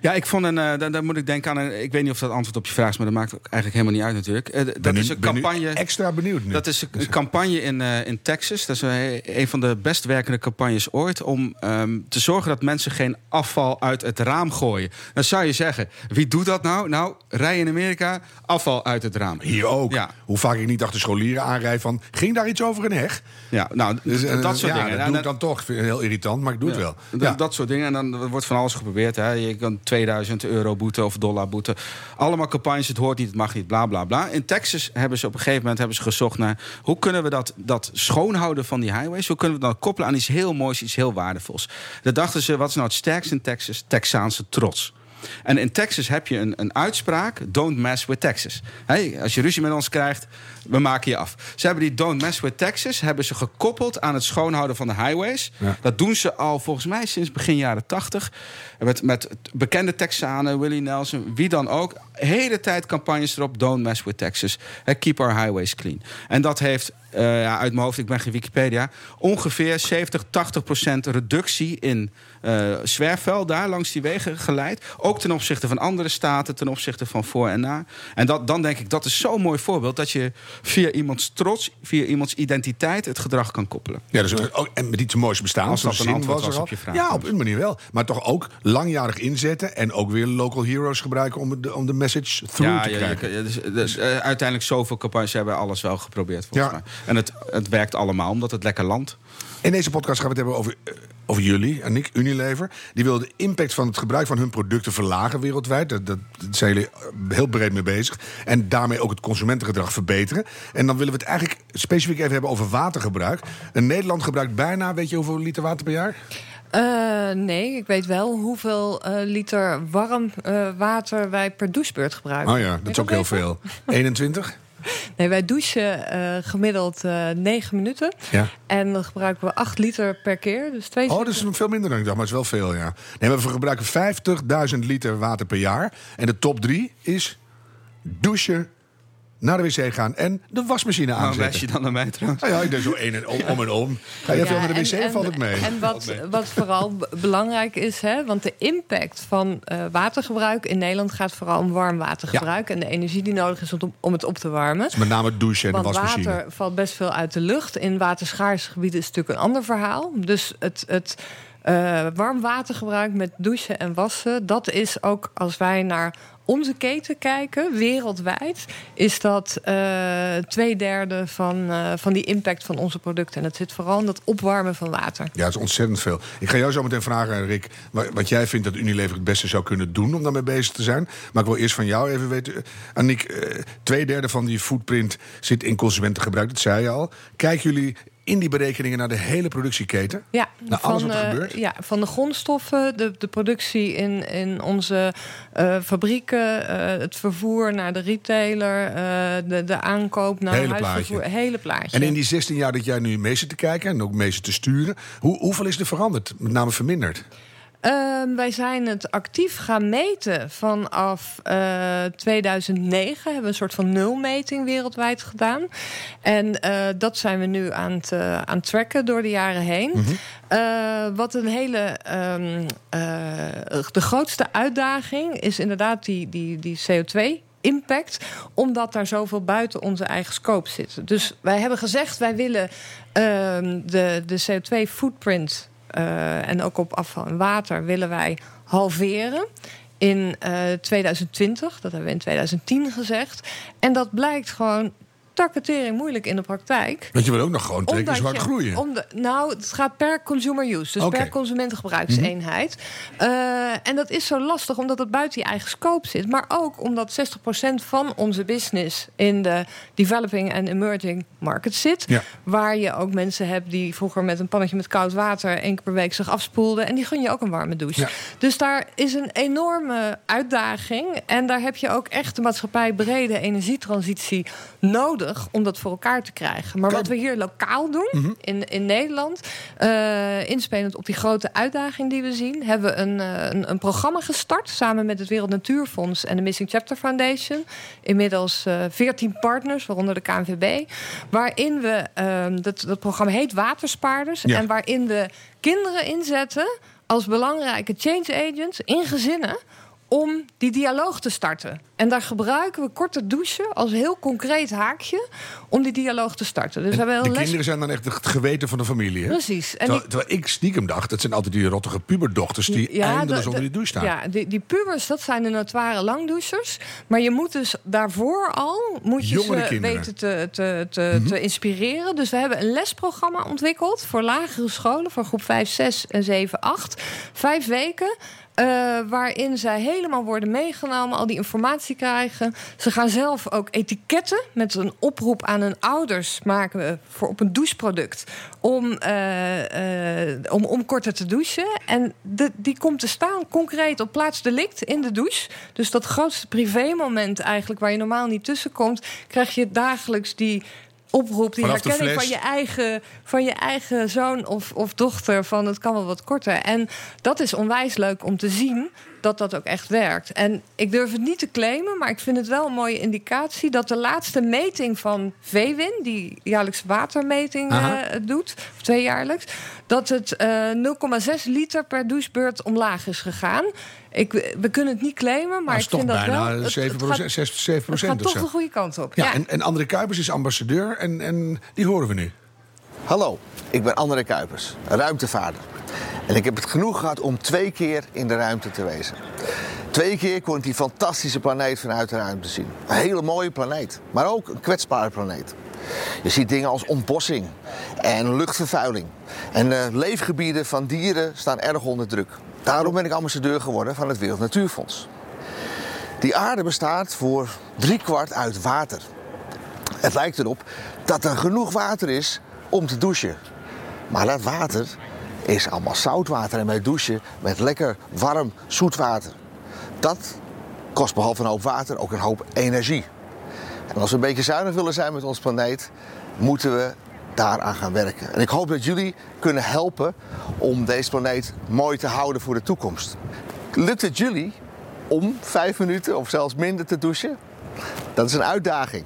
Ja, ik vond een, eh, daar, daar moet ik denken aan. Een, ik weet niet of dat antwoord op je vraag is, maar dat maakt ook eigenlijk helemaal niet uit natuurlijk. Eh, dat nu- is een campagne. extra benieuwd nu. Dat is een een campagne in, eh, in Texas. Dat is een, een van de best werkende campagnes ooit. Om ehm, te zorgen dat mensen geen afval uit het raam gooien. Dan zou je zeggen, wie doet dat nou? Nou, rij in Amerika, afval uit het raam. Hier ook. Ja. Hoe vaak ik niet achter scholieren aanrijd van... ging daar iets over een heg? Ja, nou, Dus, dat soort ja, dingen. Dat Nou, doe ik dan toch. Heel irritant, maar ik doe het wel. Dat soort dingen. En dan wordt van alles geprobeerd. Hè. Je kan 2000 euro boete of dollar boete. Allemaal campagnes, het hoort niet, het mag niet, bla bla bla. In Texas hebben ze op een gegeven moment hebben ze gezocht naar... hoe kunnen we dat, dat schoonhouden van die highways... hoe kunnen we dat koppelen aan iets heel moois, iets heel waardevols. Daar dachten ze, wat is nou het sterkste in Texas? Texaanse trots. En in Texas heb je een, een uitspraak: don't mess with Texas. Hey, als je ruzie met ons krijgt, we maken je af. Ze hebben die don't mess with Texas hebben ze gekoppeld aan het schoonhouden van de highways. Ja. Dat doen ze al volgens mij sinds begin jaren tachtig. Met, met bekende Texanen, Willie Nelson, wie dan ook. Hele tijd campagnes erop: don't mess with Texas. Hey, keep our highways clean. En dat heeft eh, ja, uit mijn hoofd, ik ben geen Wikipedia, ongeveer 70, 80 procent reductie in eh zwerfvuil daar langs die wegen geleid. Ook ten opzichte van andere staten, ten opzichte van voor en na. En dat, dan denk ik, dat is zo'n mooi voorbeeld dat je via iemands trots, via iemands identiteit het gedrag kan koppelen. Ja, dus, ook, en met iets moois bestaan. Als dat een zin antwoord was op je vraag. Ja, op een manier wel. Maar toch ook langjarig inzetten en ook weer local heroes gebruiken om de, om de message through te ja, krijgen. je- dus, dus, eh, uiteindelijk zoveel campagnes hebben alles wel geprobeerd volgens Ja. mij. En het, het werkt allemaal, omdat het lekker landt. In deze podcast gaan we het hebben over, over jullie en ik, Unilever. Die willen de impact van het gebruik van hun producten verlagen wereldwijd. Dat, zijn jullie eh, heel breed mee bezig. En daarmee ook het consumentengedrag verbeteren. En dan willen we het eigenlijk specifiek even hebben over watergebruik. En Nederland gebruikt bijna, weet je hoeveel liter water per jaar? Eh, nee, ik weet wel hoeveel eh, liter warm water wij per douchebeurt gebruiken. Oh ja, dat is ook heel veel. 21? Nee, wij douchen eh, gemiddeld eh 9 minuten. Ja. En dan gebruiken we 8 liter per keer. Dus twee Oh, dat is veel minder dan ik dacht, maar het is wel veel, ja. Nee, maar we gebruiken 50.000 liter water per jaar. En de top drie is douchen, naar de wc gaan en de wasmachine Waarom wijs aanzetten. je dan naar mij trouwens? Nou ja, ik deed zo een en om, om en om. Ga jij veel naar de wc en, valt het mee? En wat, wat vooral belangrijk is, hè, want de impact van eh, watergebruik in Nederland gaat vooral om warm watergebruik en de energie die nodig is om, om het op te warmen. Dus met name douchen en de Want wasmachine. water valt best veel uit de lucht. In waterschaarse gebieden is het natuurlijk een ander verhaal. Dus het, het eh, warm watergebruik met douchen en wassen, dat is ook als wij naar onze keten kijken, wereldwijd, is dat eh twee derde van, eh, van die impact van onze producten. En dat zit vooral in dat opwarmen van water. Ja, het is ontzettend veel. Ik ga jou zo meteen vragen, Rick, wa- wat jij vindt dat Unilever het beste zou kunnen doen om daarmee bezig te zijn. Maar ik wil eerst van jou even weten, eh, eh, twee derde van die footprint zit in consumentengebruik, dat zei je al. Kijken jullie in die berekeningen naar de hele productieketen? Ja, Naar alles wat er eh, gebeurt? ja, van de grondstoffen, de, de productie in, in onze eh, fabrieken, eh, het vervoer naar de retailer, de, de aankoop naar Hele huisvervoer. plaatje. Hele plaatje. En in die 16 jaar dat jij nu mee zit te kijken en ook mee zit te sturen, hoe, hoeveel is er veranderd? Met name verminderd? Ehm, wij zijn het actief gaan meten vanaf eh 2009. Hebben we een soort van nulmeting wereldwijd gedaan. En eh, dat zijn we nu aan het, eh, aan het tracken door de jaren heen. Eh, wat een hele. eh, de grootste uitdaging is inderdaad die, die, die CO2 impact, omdat daar zoveel buiten onze eigen scope zit. Dus wij hebben gezegd, wij willen ehm, de, de CO2-footprint eh, en ook op afval en water willen wij halveren. In eh 2020, dat hebben we in 2010 gezegd. En dat blijkt gewoon takketering moeilijk in de praktijk. Want je wil ook nog gewoon twee keer groeien. om de- nou, het gaat per consumer use, dus per consumentengebruikseenheid. Eh, en dat is zo lastig omdat het buiten je eigen scope zit. Maar ook omdat 60% van onze business in de developing en emerging markets zit. Ja. Waar je ook mensen hebt die vroeger met een pannetje met koud water één keer per week zich afspoelden. En die gun je ook een warme douche. Ja. Dus daar is een enorme uitdaging. En daar heb je ook echt de maatschappij brede energietransitie nodig om dat voor elkaar te krijgen. Maar wat we hier lokaal doen in, in Nederland, eh, inspelend op die grote uitdaging die we zien, hebben we een, eh, een, een programma gestart samen met het Wereld Natuurfonds en de Missing Chapter Foundation. Inmiddels eh 14 partners, waaronder de KNVB. Waarin we, ehm, dat, dat programma heet Waterspaarders. Ja. En waarin we kinderen inzetten als belangrijke change agents in gezinnen om die dialoog te starten. En daar gebruiken we korte douchen als heel concreet haakje om die dialoog te starten. Dus we de les. kinderen zijn dan echt het geweten van de familie. Hè? Precies. En Terwijl, terwijl ik stiekem dacht, dat zijn altijd die rottige puberdochters die eindeloos de- onder de- die douche staan. Ja, die, die pubers, dat zijn de notoire langdouchers. Maar je moet dus daarvoor al moet je Jongere ze kinderen. weten te, te, te, te inspireren. Dus we hebben een lesprogramma ontwikkeld voor lagere scholen, voor groep 5, 6 en 7, 8. Vijf weken. Eh, waarin zij helemaal worden meegenomen, al die informatie krijgen. Ze gaan zelf ook etiketten met een oproep aan hun ouders maken we voor op een doucheproduct. Om, eh, eh, om, om korter te douchen. En die komt te staan concreet op plaats delict in de douche. Dus dat grootste privémoment eigenlijk waar je normaal niet tussen komt, krijg je dagelijks die oproep, die Vanaf herkenning van je eigen, van je eigen zoon of, of dochter van het kan wel wat korter. En dat is onwijs leuk om te zien dat dat ook echt werkt. En ik durf het niet te claimen, maar ik vind het wel een mooie indicatie dat de laatste meting van VWIN, die jaarlijks watermeting eh, doet, of tweejaarlijks, dat het eh 0,6 liter per douchebeurt omlaag is gegaan. Ik, we kunnen het niet claimen, maar Maar ik vind dat bijna wel. het- 7 het gaat- 6, 7 Het procent gaat toch zo. de goede kant op. Ja, En, en André Kuipers is ambassadeur en, en die horen we nu. Hallo, ik ben André Kuipers, ruimtevaarder. En ik heb het genoeg gehad om twee keer in de ruimte te wezen. Twee keer kon ik die fantastische planeet vanuit de ruimte zien. Een hele mooie planeet, maar ook een kwetsbare planeet. Je ziet dingen als ontbossing en luchtvervuiling. En de leefgebieden van dieren staan erg onder druk. Daarom ben ik ambassadeur geworden van het Wereld Natuurfonds. Die aarde bestaat voor driekwart uit water. Het lijkt erop dat er genoeg water is om te douchen. Maar dat water is allemaal zoutwater en wij douchen met lekker warm zoet water. Dat kost behalve een hoop water ook een hoop energie. En als we een beetje zuinig willen zijn met ons planeet, moeten we daaraan gaan werken. En ik hoop dat jullie kunnen helpen om deze planeet mooi te houden voor de toekomst. Lukt het jullie om vijf minuten of zelfs minder te douchen? Dat is een uitdaging.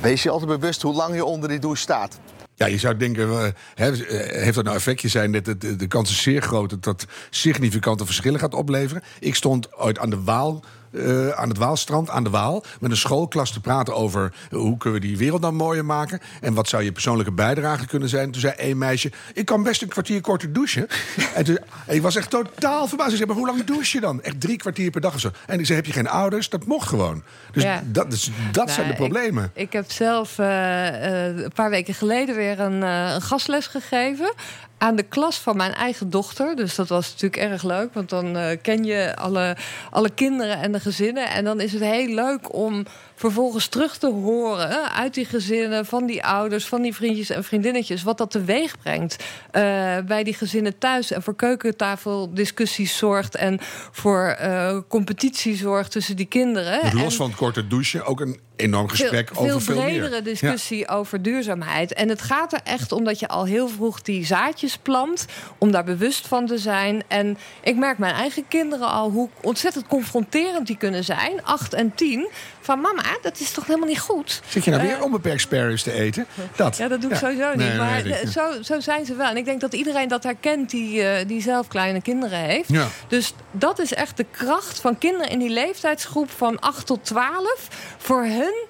Wees je altijd bewust hoe lang je onder die douche staat. Ja, je zou denken, eh, eh, heeft dat nou effectje zijn? Dat de, de, de kans is zeer groot dat dat significante verschillen gaat opleveren. Ik stond ooit aan de Waal. Eh, aan het Waalstrand, aan de Waal, met een schoolklas te praten over hoe kunnen we die wereld nou mooier maken en wat zou je persoonlijke bijdrage kunnen zijn. Toen zei één meisje: Ik kan best een kwartier korter douchen. en, toen, en ik was echt totaal verbaasd. Ik zei: Maar hoe lang douche je dan? Echt drie kwartier per dag of zo. En ik zei: Heb je geen ouders? Dat mocht gewoon. Dus Ja. dat, dat zijn de Nou, ik- problemen. Ik, heb zelf eh, eh, een paar weken geleden weer een, een gastles gegeven. Aan de klas van mijn eigen dochter. Dus dat was natuurlijk erg leuk. Want dan eh, ken je alle, alle kinderen en de gezinnen. En dan is het heel leuk om vervolgens terug te horen uit die gezinnen, van die ouders, van die vriendjes en vriendinnetjes, wat dat teweeg brengt eh, bij die gezinnen thuis en voor keukentafeldiscussies zorgt en voor eh, competitie zorgt tussen die kinderen. Dus En- los van het korte douchen, ook een enorm gesprek veel, over veel veel meer. bredere discussie over duurzaamheid. En het gaat er echt om dat je al heel vroeg die zaadjes plant. Om daar bewust van te zijn. En ik merk mijn eigen kinderen al hoe ontzettend confronterend die kunnen zijn. Acht en tien. Van mama, dat is toch helemaal niet goed? Zit je nou weer Eh, onbeperkt sparrows te eten? Dat. ja, dat doe ik Ja. sowieso niet. Nee, nee, maar eh, zo, zo zijn ze wel. En ik denk dat iedereen dat herkent die, eh, die zelf kleine kinderen heeft. Ja. Dus dat is echt de kracht van kinderen in die leeftijdsgroep van 8 tot 12. Voor hun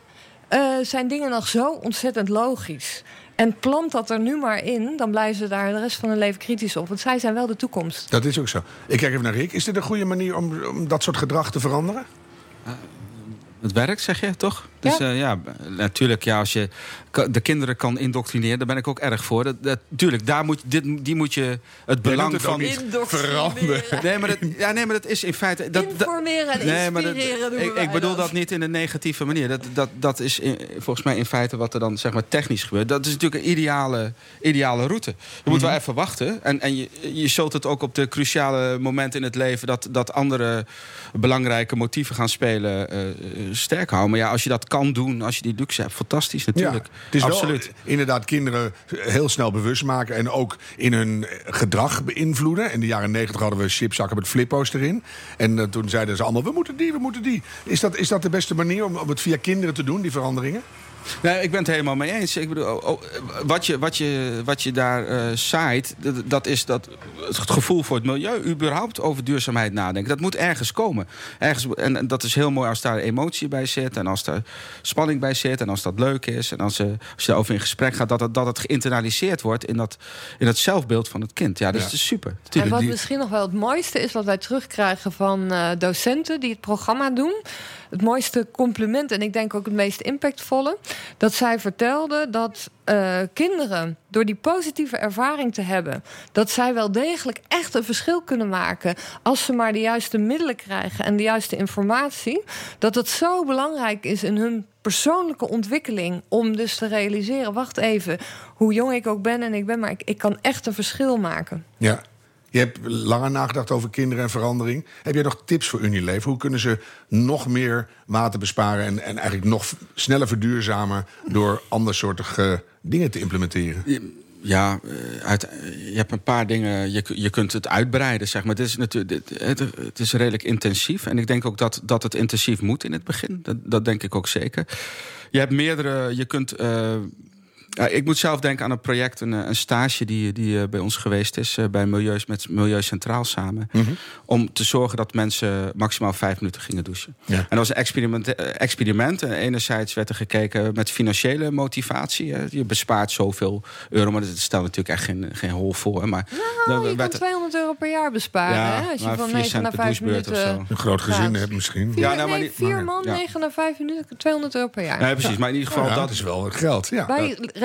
eh, zijn dingen nog zo ontzettend logisch. En plant dat er nu maar in, dan blijven ze daar de rest van hun leven kritisch op. Want zij zijn wel de toekomst. Dat is ook zo. Ik kijk even naar Rick. Is dit een goede manier om, om dat soort gedrag te veranderen? Het werkt, zeg je toch? Dus Ja. ja, ja natuurlijk, ja, als je de kinderen kan indoctrineren, daar ben ik ook erg voor. Dat, dat, tuurlijk, daar moet, dit, die moet je het belang het van. niet. Veranderen. Nee, maar dat, ja, nee, maar dat is in feite. Dat, Informeren en Nee, maar dat- inspireren doen ik, bedoel dat. niet in een negatieve manier. Dat, dat, dat is in- volgens mij in feite wat er dan zeg maar, technisch gebeurt. Dat is natuurlijk een ideale, ideale route. Je moet wel even wachten. En, en je, je zult het ook op de cruciale momenten in het leven... dat, dat andere belangrijke motieven gaan spelen eh, eh, sterk houden. Maar ja, als je dat kan doen, als je die luxe hebt... fantastisch natuurlijk. Ja, het is Absoluut. wel inderdaad kinderen heel snel bewust maken en ook in hun gedrag beïnvloeden. In de jaren negentig hadden we chipzakken met flippo's erin. En eh, toen zeiden ze allemaal, we moeten die, we moeten die. Is dat, is dat de beste manier om, om het via kinderen te doen, die veranderingen? Nee, ik ben het helemaal mee eens. Ik bedoel, oh, oh, wat, je, wat, je, wat je daar eh, zaait, dat, dat is dat, het gevoel voor het milieu, überhaupt over duurzaamheid nadenken. Dat moet ergens komen. Ergens, en, en dat is heel mooi als daar emotie bij zit en als daar spanning bij zit en als dat leuk is en als, eh, als je daarover in gesprek gaat, dat het, dat het geïnternaliseerd wordt in dat, in het zelfbeeld van het kind. Ja, dus Ja. het is super. En wat misschien nog wel het mooiste is wat wij terugkrijgen van eh, docenten die het programma doen. Het mooiste compliment en ik denk ook het meest impactvolle. Dat zij vertelden dat eh, kinderen door die positieve ervaring te hebben. dat zij wel degelijk echt een verschil kunnen maken. als ze maar de juiste middelen krijgen en de juiste informatie. Dat het zo belangrijk is in hun persoonlijke ontwikkeling. om dus te realiseren: wacht even, hoe jong ik ook ben en ik ben, maar ik, ik kan echt een verschil maken. Ja. Je hebt langer nagedacht over kinderen en verandering. Heb jij nog tips voor Unilever? Hoe kunnen ze nog meer water besparen en, en eigenlijk nog sneller verduurzamen door andersoortige dingen te implementeren? Ja, eh, eh, je hebt een paar dingen. Je, je kunt het uitbreiden, zeg maar. Het is, natuurlijk, het, het is redelijk intensief. En ik denk ook dat, dat het intensief moet in het begin. Dat, dat denk ik ook zeker. Je hebt meerdere. Je kunt. eh, ja, ik moet zelf denken aan een project, een, eh, een stage die, die eh, bij ons geweest is, eh, bij Milieus met Milieu Centraal samen. Om te zorgen dat mensen maximaal vijf minuten gingen douchen. Ja. En dat was een experiment. experiment. En Enerzijds werd er gekeken met financiële motivatie. hè. Je bespaart zoveel euro, maar dat stelt natuurlijk echt geen, geen hol voor. hè. Maar dan Oh, je kan werd er- 200 euro per jaar besparen. Ja, hè? Als je van vier 9 cent naar per 5 douchebeurt of minuten. zo. Een groot gezin Ja. hebt misschien. Vier, Ja, nou, maar nee, vier man, ja. 9 naar 5 minuten, 200 euro per jaar. Nee, precies. Maar in ieder geval Ja, dat dat is wel het geld. Ja.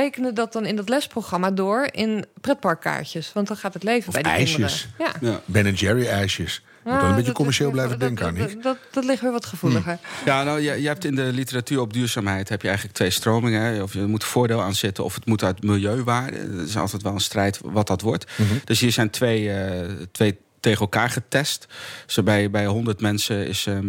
Rekenen dat dan in dat lesprogramma door in pretparkkaartjes. Want dan gaat het leven Of bij die ijsjes. kinderen. Ja. Ja. Ben Jerry ijsjes. Moet wel Ah, een beetje dat- commercieel dat- blijven dat- denken, dat, Annick. dat, dat, ligt weer wat gevoeliger. Ja, nou, je, je hebt in de literatuur op duurzaamheid heb je eigenlijk twee stromingen. Hè. Of je moet voordeel aan zitten of het moet uit milieuwaarde. Dat is altijd wel een strijd wat dat wordt. Dus hier zijn twee, eh, twee tegen elkaar getest. Dus bij, bij 100 mensen is, ehm,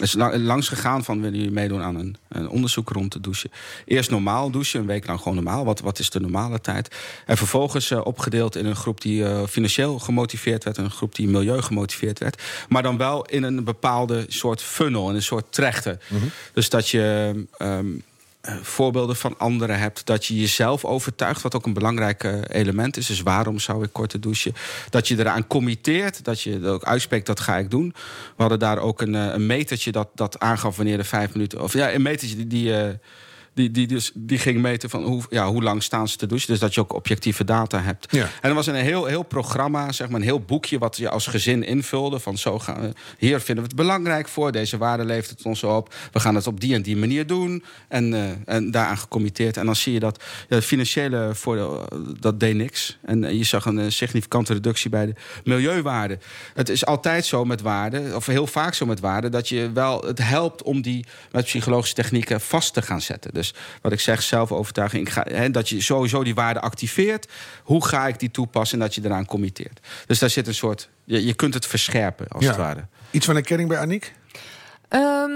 is la- langs gegaan van willen jullie meedoen aan een, een onderzoek rond de douchen. Eerst normaal douchen, een week lang gewoon normaal. Wat, wat is de normale tijd? En vervolgens eh, opgedeeld in een groep die eh, financieel gemotiveerd werd... en een groep die milieu gemotiveerd werd. Maar dan wel in een bepaalde soort funnel, in een soort trechter. Dus dat je... ehm, eh, voorbeelden van anderen hebt. Dat je jezelf overtuigt, wat ook een belangrijk eh, element is. Dus waarom zou ik korte douchen? Dat je eraan committeert, dat je ook uitspreekt, dat ga ik doen. We hadden daar ook een, eh, een metertje dat, dat aangaf wanneer de vijf minuten... of ja, een metertje die... die eh, die, die, dus, die ging meten van hoe, ja, hoe lang staan ze te douchen. Dus dat je ook objectieve data hebt. Ja. En er was een heel, heel programma, zeg maar, een heel boekje... wat je als gezin invulde. Van zo gaan we, hier vinden we het belangrijk voor. Deze waarde levert het ons op. We gaan het op die en die manier doen. En, eh, en daaraan gecommitteerd. En dan zie je dat ja, het financiële voordeel, eh, dat deed niks. En eh, je zag een significante reductie bij de milieuwaarde. Het is altijd zo met waarden, of heel vaak zo met waarden... dat je wel, het helpt om die met psychologische technieken vast te gaan zetten. Dus wat ik zeg, zelfovertuiging. Ik ga, hè, dat je sowieso die waarde activeert. Hoe ga ik die toepassen en dat je eraan committeert. Dus daar zit een soort... Je, je kunt het verscherpen, als Ja. het ware. Iets van herkenning bij Aniek? Ehm,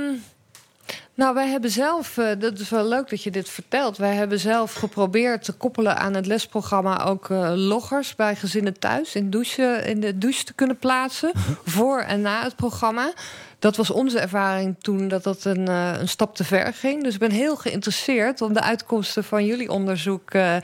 nou, wij hebben zelf, eh, dat is wel leuk dat je dit vertelt. Wij hebben zelf geprobeerd te koppelen aan het lesprogramma ook eh, loggers bij gezinnen thuis in, douche, in de douche te kunnen plaatsen. voor en na het programma. Dat was onze ervaring toen dat dat een, eh, een stap te ver ging. Dus ik ben heel geïnteresseerd om de uitkomsten van jullie onderzoek te,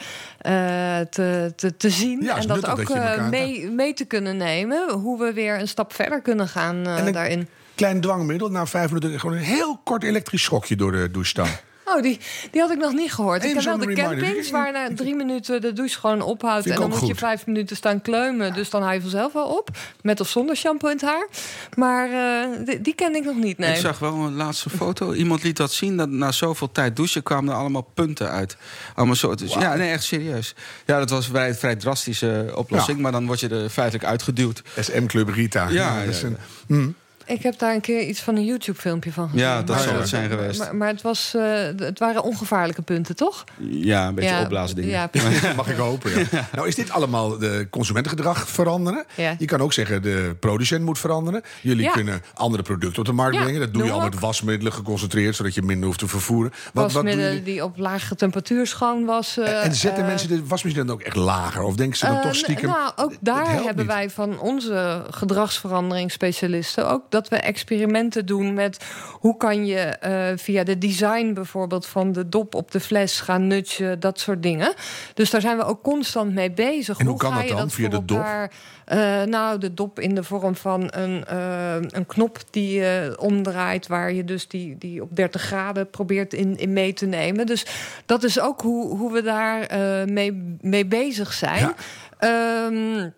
te, te zien. Ja, en dat ook dat mee, mee te kunnen nemen. Hoe we weer een stap verder kunnen gaan En daarin. Klein dwangmiddel, na vijf minuten gewoon een heel kort elektrisch schokje door de douche staan. Oh, die, die had ik nog niet gehoord. Even ik heb wel de reminder. campings waar na drie minuten de douche gewoon ophoudt. En dan moet je vijf minuten staan kleumen. Dus dan hou je vanzelf wel op. Met of zonder shampoo in het haar. Maar eh, die, die ken ik nog niet, nee. Ik zag wel een laatste foto. Iemand liet dat zien. Dat na zoveel tijd douchen kwamen er allemaal punten uit. Allemaal. Dus, ja, nee, echt serieus. Ja, dat was een vrij, vrij drastische oplossing. Ja. Maar dan word je er feitelijk uitgeduwd. SM Club Rita. Ja, dat is ja, een- Ik heb daar een keer iets van een YouTube-filmpje van gezien. Ja, dat Maar- zal het zijn geweest. Maar, maar het, was, eh, het waren ongevaarlijke punten, toch? Ja, een beetje ja, opblaasdingen. Ja. Mag ik hopen, ja. Nou, is dit allemaal de consumentengedrag veranderen? Ja. Je kan ook zeggen, de producent moet veranderen. Jullie Ja. kunnen andere producten op de markt Ja, brengen. Dat doe je doen al met wasmiddelen geconcentreerd... zodat je minder hoeft te vervoeren. Wat, Wasmiddelen die op lage temperatuur schoon was. eh, En zetten eh, mensen de wasmachine dan ook echt lager? Of denken ze dan Eh, toch stiekem... Nou, ook daar hebben niet? wij van onze gedragsveranderingsspecialisten ook dat we experimenten doen met hoe kan je eh, via de design bijvoorbeeld van de dop op de fles gaan nutchen, dat soort dingen. Dus daar zijn we ook constant mee bezig. En hoe kan ga dat dan? Via de dop? elkaar, eh, nou, de dop in de vorm van een, eh, een knop die je omdraait, waar je dus die, die op 30 graden probeert in, in mee te nemen. Dus dat is ook hoe, hoe we daar mee, mee bezig zijn. Ja. Ehm,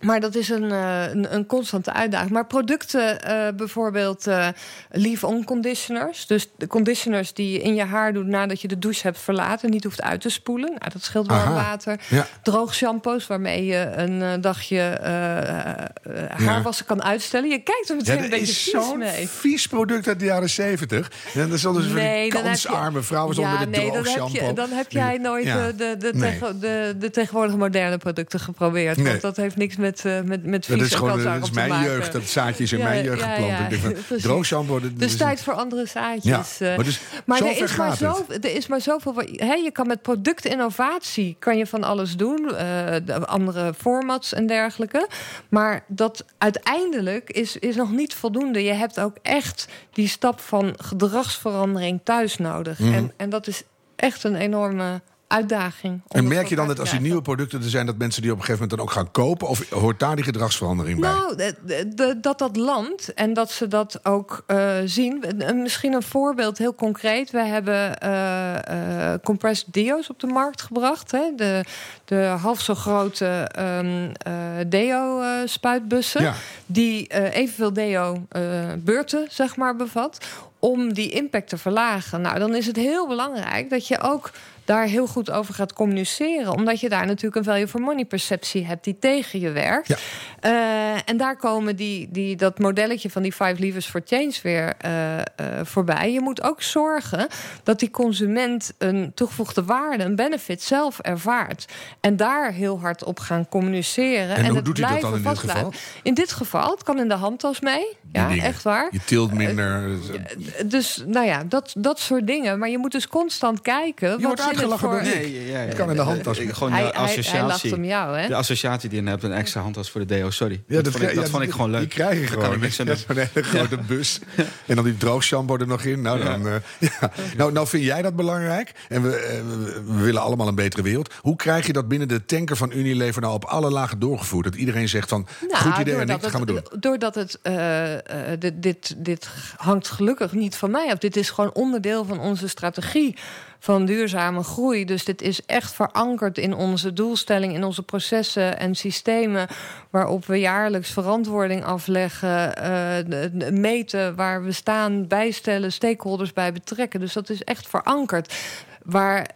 maar dat is een, eh, een, een constante uitdaging. Maar producten, eh, bijvoorbeeld eh leave-on conditioners. Dus de conditioners die je in je haar doet nadat je de douche hebt verlaten, niet hoeft uit te spoelen. Nou, dat scheelt warm water. Ja. Droog shampoos waarmee je een dagje haarwassen kan uitstellen. Je kijkt er meteen Ja, een dat beetje is vies zo'n mee. vies product uit de jaren zeventig. En dan zullen ze van die heb kansarme vrouwen zonder de nee, droog dan heb, shampoo. je, dan heb jij nooit Ja. de, de, de, Nee. de, tegenwoordige moderne producten geprobeerd. Nee. Want dat heeft niks met, eh, met, met Dat is gewoon kansarm dat is te mijn jeugd. Dat zaadje is in Ja, mijn jeugd ja, geplant. ja, shampoo. dat Dus tijd voor andere zaadjes. Ja, eh. maar dus maar er is maar, zo, er is maar zoveel. Hè, je kan met productinnovatie kan je van alles doen. eh, de andere formats en dergelijke. Maar dat uiteindelijk is, is nog niet voldoende. Je hebt ook echt die stap van gedragsverandering thuis nodig. Mhm. En, en dat is echt een enorme uitdaging. En merk je dan dat als die nieuwe producten er zijn... dat mensen die op een gegeven moment dan ook gaan kopen? Of hoort daar die gedragsverandering bij? Nou, de- dat dat landt en dat ze dat ook eh, zien. Misschien een voorbeeld, heel concreet. We hebben eh, eh, compressed deo's op de markt gebracht. Hè? De, de half zo grote ehm, eh, deo-spuitbussen. Ja. Die evenveel deo-beurten, zeg maar, bevat. Om die impact te verlagen. Nou, dan is het heel belangrijk dat je ook daar heel goed over gaat communiceren. Omdat je daar natuurlijk een value for money perceptie hebt die tegen je werkt. Ja. Eh, en daar komen die, die, dat modelletje van die five levers for change weer eh, eh, voorbij. Je moet ook zorgen dat die consument een toegevoegde waarde, een benefit zelf ervaart. En daar heel hard op gaan communiceren. En hoe het doet hij dat dan in dit geval? In dit geval, het kan in de handtas mee. Ja, dingen. echt waar. Je tilt minder. Dus nou ja, dat, dat soort dingen. Maar je moet dus constant kijken. wat wordt uitgelachen voor... door Rick. Nee, ja, ja, Het kan in de handtas. Ik- Gewoon Hij, de hij, hij lacht associatie. om jou, hè? De associatie die je hebt, een extra handtas voor de deo. Sorry. Ja, dat, vond, ik, ja, dat vond ik gewoon leuk. Die krijg je gewoon. ik niks aan Ja. Zo'n hele grote bus. En dan die droogshampoo er nog in. Nou, dan, eh, ja. nou, nou vind jij dat belangrijk. En we, eh, we- we willen allemaal een betere wereld. Hoe krijg je dat binnen de tanker van Unilever nou op alle lagen doorgevoerd? Dat iedereen zegt van, goed idee en dat gaan we doen. Doordat het, eh, eh, dit, dit, dit hangt gelukkig niet van mij af. Dit is gewoon onderdeel van onze strategie van duurzame groei. Dus dit is echt verankerd in onze doelstelling, in onze processen en systemen... waarop we jaarlijks verantwoording afleggen, eh, meten waar we staan, bijstellen, stakeholders bij betrekken. Dus dat is echt verankerd. Waar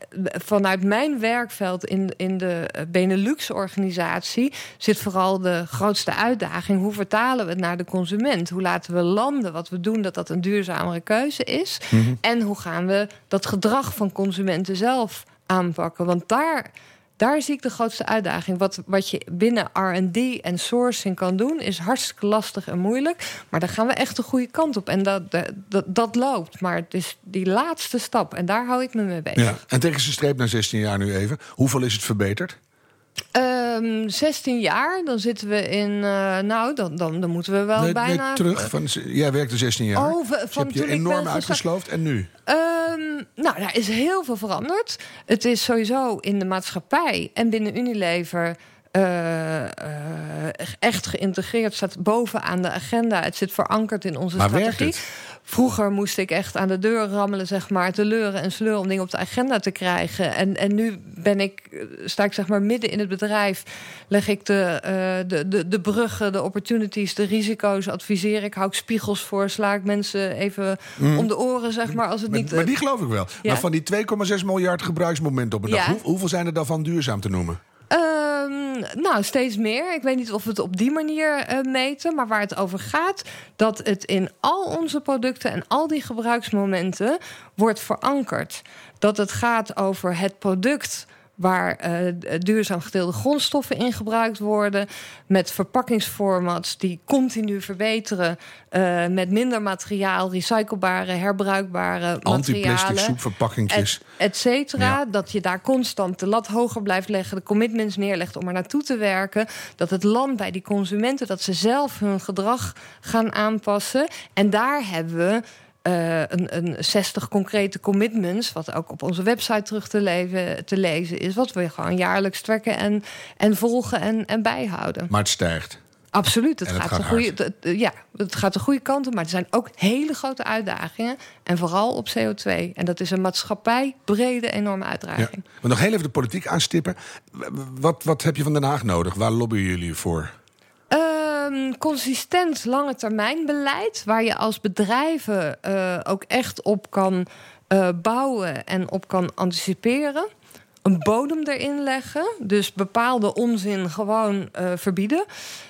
vanuit mijn werkveld in, in de Benelux-organisatie zit vooral de grootste uitdaging. Hoe vertalen we het naar de consument? Hoe laten we landen wat we doen dat dat een duurzamere keuze is? En hoe gaan we dat gedrag van consumenten zelf aanpakken? Want daar, daar zie ik de grootste uitdaging. Wat, wat je binnen RD en sourcing kan doen, is hartstikke lastig en moeilijk. Maar daar gaan we echt de goede kant op. En dat, dat, dat, loopt. Maar het is die laatste stap. En daar hou ik me mee bezig. En tegen zijn streep na 16 jaar nu even. Hoeveel is het verbeterd? Ehm, 16 jaar, dan zitten we in. eh, nou, dan, dan, dan moeten we wel Nee, bijna. nee, terug. Van, jij werkte 16 jaar. Oh, van- Dus je van hebt je enorm uitgesloofd. En nu? Ehm, nou, daar is heel veel veranderd. Het is sowieso in de maatschappij en binnen Unilever. eh, eh, echt geïntegreerd, staat bovenaan de agenda. Het zit verankerd in onze Maar werkt strategie. het? Vroeger moest ik echt aan de deur rammelen, zeg maar, te leuren en sleuren om dingen op de agenda te krijgen. En, en nu ben ik, eh, sta ik zeg maar midden in het bedrijf, leg ik de, eh, de, de, de bruggen, de opportunities, de risico's, adviseer ik, hou ik spiegels voor, sla ik mensen even om de oren, zeg maar, als het Maar, niet. Mm. maar die geloof ik wel. Ja. Maar van die 2,6 miljard gebruiksmomenten op een dag, Ja. hoe- hoeveel zijn er dan van duurzaam te noemen? Ehm, nou, steeds meer. Ik weet niet of we het op die manier eh, meten. Maar waar het over gaat, dat het in al onze producten en al die gebruiksmomenten wordt verankerd. Dat het gaat over het product waar eh, duurzaam gedeelde grondstoffen in gebruikt worden. Met verpakkingsformats die continu verbeteren. eh, met minder materiaal, recyclebare, herbruikbare Anti-plastic soepverpakkingjes. et, et cetera. Ja. Dat je daar constant de lat hoger blijft leggen, de commitments neerlegt om er naartoe te werken. Dat het land bij die consumenten, dat ze zelf hun gedrag gaan aanpassen. En daar hebben we. Eh, een, een 60 concrete commitments, wat ook op onze website terug te, leven, te lezen is, wat we gewoon jaarlijks trekken en, en volgen en, en bijhouden. Maar het stijgt. Absoluut, het het gaat, gaat de goede, het- ja, het gaat de goede kant op, maar er zijn ook hele grote uitdagingen. En vooral op CO2. En dat is een maatschappijbrede enorme Ja. uitdaging. Maar nog heel even de politiek aanstippen. Wat, wat heb je van Den Haag nodig? Waar lobbyen jullie voor? Consistent lange termijn beleid, waar je als bedrijven eh, ook echt op kan eh, bouwen en op kan anticiperen. Een bodem erin leggen, dus bepaalde onzin gewoon eh, verbieden.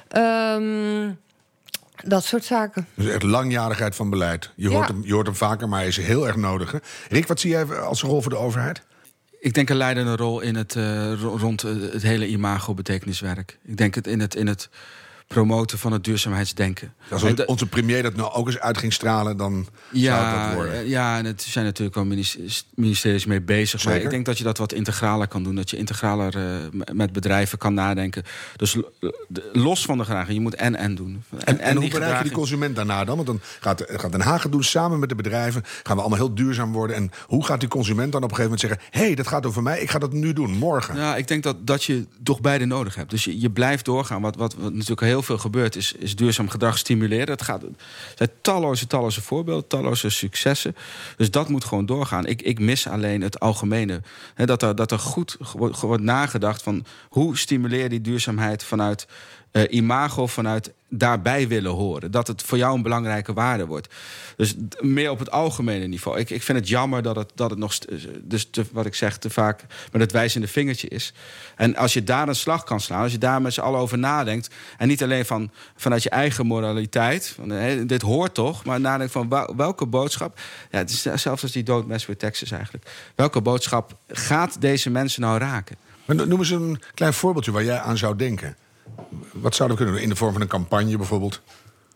Ehm, dat soort zaken. Dus echt langjarigheid van beleid. Je Ja. hoort, hem, je hoort hem vaker, maar hij is heel erg nodig. hè? Rick, wat zie jij als rol voor de overheid? Ik denk een leidende rol in het, eh, ro- rond het hele imago-betekeniswerk. Ik denk het in het, in het promoten van het duurzaamheidsdenken. Als En onze premier dat nou ook eens uit ging stralen, dan zou dat worden. eh, ja, en het zijn natuurlijk wel ministeries, mee bezig. Maar ik denk dat je dat wat integraler kan doen. Dat je integraler m- met bedrijven kan nadenken. Dus los van de gedraging. Je moet en-en doen. En, en, hoe bereik je die consument daarna dan? Want dan gaat, gaat Den Haag het doen samen met de bedrijven. Gaan we allemaal heel duurzaam worden. En hoe gaat die consument dan op een gegeven moment zeggen... hé, hey, dat gaat over mij, ik ga dat nu doen, morgen. Ja, ik denk dat, dat je toch beide nodig hebt. Dus je, je blijft doorgaan. Wat, wat, wat natuurlijk heel veel gebeurt, is, is duurzaam gedrag stimuleren. Het gaat, er zijn talloze, talloze voorbeelden, talloze successen. Dus dat moet gewoon doorgaan. Ik, ik mis alleen het algemene. Dat, er, dat er goed wordt nagedacht van hoe stimuleer die duurzaamheid vanuit eh, imago vanuit daarbij willen horen. Dat het voor jou een belangrijke waarde wordt. Dus meer op het algemene niveau. Ik, ik vind het jammer dat het, dat het nog, st- dus wat ik zeg, te vaak met het wijzende vingertje is. En als je daar een slag kan slaan, als je daar met z'n allen over nadenkt. En niet alleen van, vanuit je eigen moraliteit. Van, dit hoort toch, maar nadenkt van wel- welke boodschap. Ja, het is zelfs als die dood Mass with Texas eigenlijk. Welke boodschap gaat deze mensen nou raken? Maar no- noem eens een klein voorbeeldje waar jij aan zou denken. Wat zouden we kunnen doen? In de vorm van een campagne bijvoorbeeld?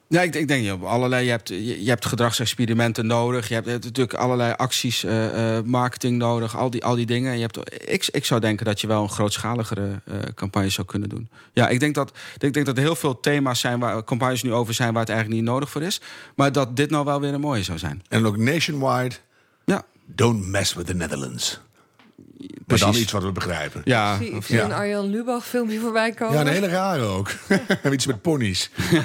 Ja, ik, ik denk je hebt allerlei. Je hebt, je, je hebt gedragsexperimenten nodig. Je hebt, je hebt natuurlijk allerlei acties, eh, eh, marketing nodig. Al die, al die dingen. Je hebt, ik, ik zou denken dat je wel een grootschaligere eh campagne zou kunnen doen. Ja, ik denk dat, ik denk dat er heel veel thema's zijn waar campagnes nu over zijn waar het eigenlijk niet nodig voor is. Maar dat dit nou wel weer een mooie zou zijn. En ook nationwide, Ja, don't mess with the Netherlands. Maar dan precies. iets wat we begrijpen. Ja, Ik zie, ik of- zie ja. een Arjan Lubach filmpje voorbij komen. Ja, een hele rare ook. En iets met ponies.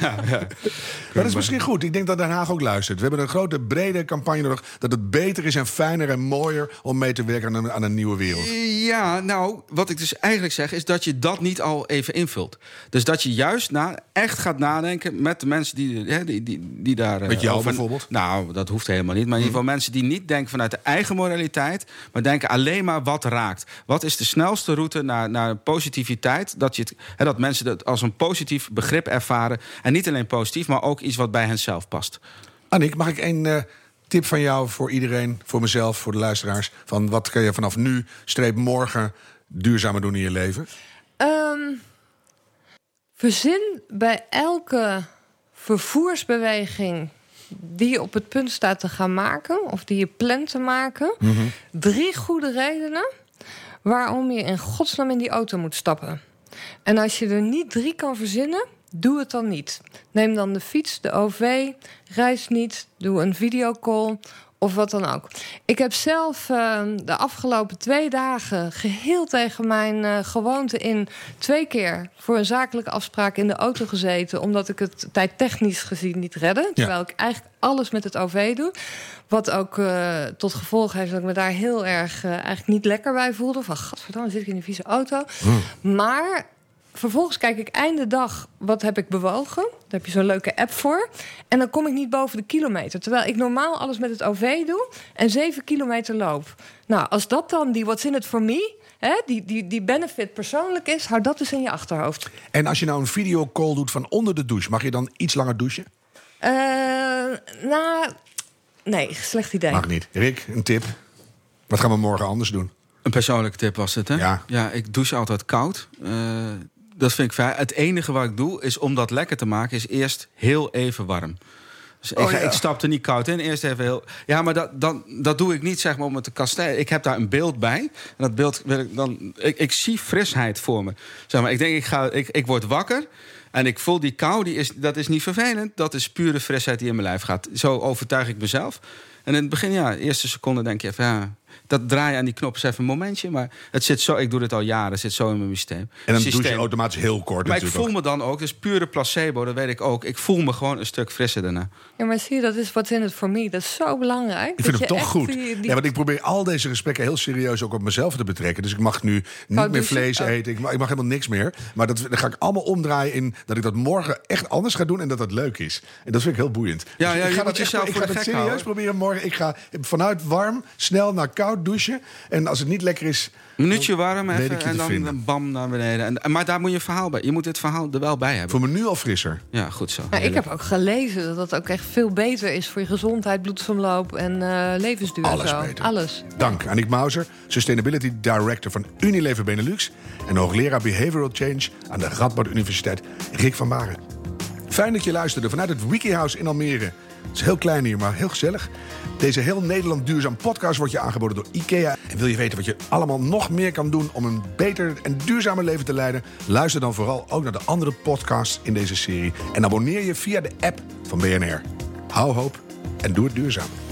Maar dat is misschien goed. Ik denk dat Den Haag ook luistert. We hebben een grote, brede campagne nodig. Dat het beter is en fijner en mooier om mee te werken aan een, aan een nieuwe wereld. Ja, nou, wat ik dus eigenlijk zeg is dat je dat niet al even invult. Dus dat je juist na, echt gaat nadenken met de mensen die, hè, die, die, die daar. eh, Met jou over- bijvoorbeeld? Nou, dat hoeft helemaal niet. Maar in ieder geval mensen die niet denken vanuit de eigen moraliteit, maar denken alleen maar wat raakt. Wat is de snelste route naar, naar positiviteit? Dat, je het, hè, dat mensen dat als een positief begrip ervaren. En niet alleen positief, maar ook iets wat bij henzelf past. Annick, mag ik een eh, tip van jou voor iedereen, voor mezelf, voor de luisteraars? Van wat kan je vanaf nu, streep morgen, duurzamer doen in je leven? Ehm, verzin bij elke vervoersbeweging die je op het punt staat te gaan maken, of die je plant te maken, drie goede redenen waarom je in godsnaam in die auto moet stappen. En als je er niet drie kan verzinnen, doe het dan niet. Neem dan de fiets, de OV, reis niet, doe een videocall of wat dan ook. Ik heb zelf eh, de afgelopen twee dagen geheel tegen mijn eh, gewoonte in twee keer voor een zakelijke afspraak in de auto gezeten, omdat ik het tijdtechnisch gezien niet redde. Terwijl ik eigenlijk alles met het OV doe. Wat ook eh, tot gevolg heeft dat ik me daar heel erg eh, eigenlijk niet lekker bij voelde. Van gadverdamme, zit ik in een vieze auto. Maar vervolgens kijk ik einde dag, wat heb ik bewogen? Daar heb je zo'n leuke app voor. En dan kom ik niet boven de kilometer. Terwijl ik normaal alles met het OV doe en 7 kilometer loop. Nou, als dat dan die what's in it for me... Hè, die, die, die benefit persoonlijk is, hou dat dus in je achterhoofd. En als je nou een videocall doet van onder de douche, mag je dan iets langer douchen? Eh nou, nee, slecht idee. Mag niet. Rick, een tip. Wat gaan we morgen anders doen? Een persoonlijke tip was het, hè? Ja. ja ik douche altijd koud. Eh, dat vind ik fijn. Het enige wat ik doe, is om dat lekker te maken... is eerst heel even warm. Dus ik, Oh, ga- ja. ik stap er niet koud in. Eerst even heel... Ja, maar dat, dan, dat doe ik niet zeg maar, om het te kastijden. Ik heb daar een beeld bij. En dat beeld wil ik dan... Ik, ik zie frisheid voor me. Zeg maar, ik denk, ik, ga, ik, ik word wakker... En ik voel die kou, die is, dat is niet vervelend. Dat is pure frisheid die in mijn lijf gaat. Zo overtuig ik mezelf. En in het begin, ja, de eerste seconde denk je even... Ja, dat draaien aan die knop is even een momentje. Maar het zit zo, ik doe dit al jaren, het zit zo in mijn systeem. En dan Systeem. douche je automatisch heel kort Maar ik voel ook. me dan ook, dus pure placebo, dat weet ik ook. Ik voel me gewoon een stuk frisser daarna. Ja, maar zie je, dat is what's in it for me. Dat is zo belangrijk. Ik vind dat je toch echt goed. die- die- Ja, want ik probeer al deze gesprekken heel serieus ook op mezelf te betrekken. Dus ik mag nu niet meer vlees Oh. eten. Ik mag, ik mag helemaal niks meer. Maar dat, dat ga ik allemaal omdraaien in dat ik dat morgen echt anders ga doen en dat dat leuk is. En dat vind ik heel boeiend. Ja, Dus ja, ik je ga dat echt- jezelf ik voor ga dat serieus houden. proberen morgen. Ik ga vanuit warm snel naar koud douchen. En als het niet lekker is, Minuutje warm ik even en dan vinden. bam naar beneden. En, maar daar moet je een verhaal bij. Je moet dit verhaal er wel bij hebben. voel me nu al frisser. Ja, goed zo. Nou, ik heb ook gelezen dat dat ook echt veel beter is voor je gezondheid, bloedsomloop en eh, levensduur. en Alles zo. beter. Alles. Dank Annick Mauser, Sustainability Director van Unilever Benelux... en hoogleraar Behavioral Change aan de Radboud Universiteit, Rick van Baren. Fijn dat je luisterde vanuit het Wikihouse in Almere. Het is heel klein hier, maar heel gezellig. Deze heel Nederland duurzaam podcast wordt je aangeboden door IKEA. En wil je weten wat je allemaal nog meer kan doen om een beter en duurzamer leven te leiden? Luister dan vooral ook naar de andere podcasts in deze serie. En abonneer je via de app van BNR. Hou hoop en doe het duurzaam.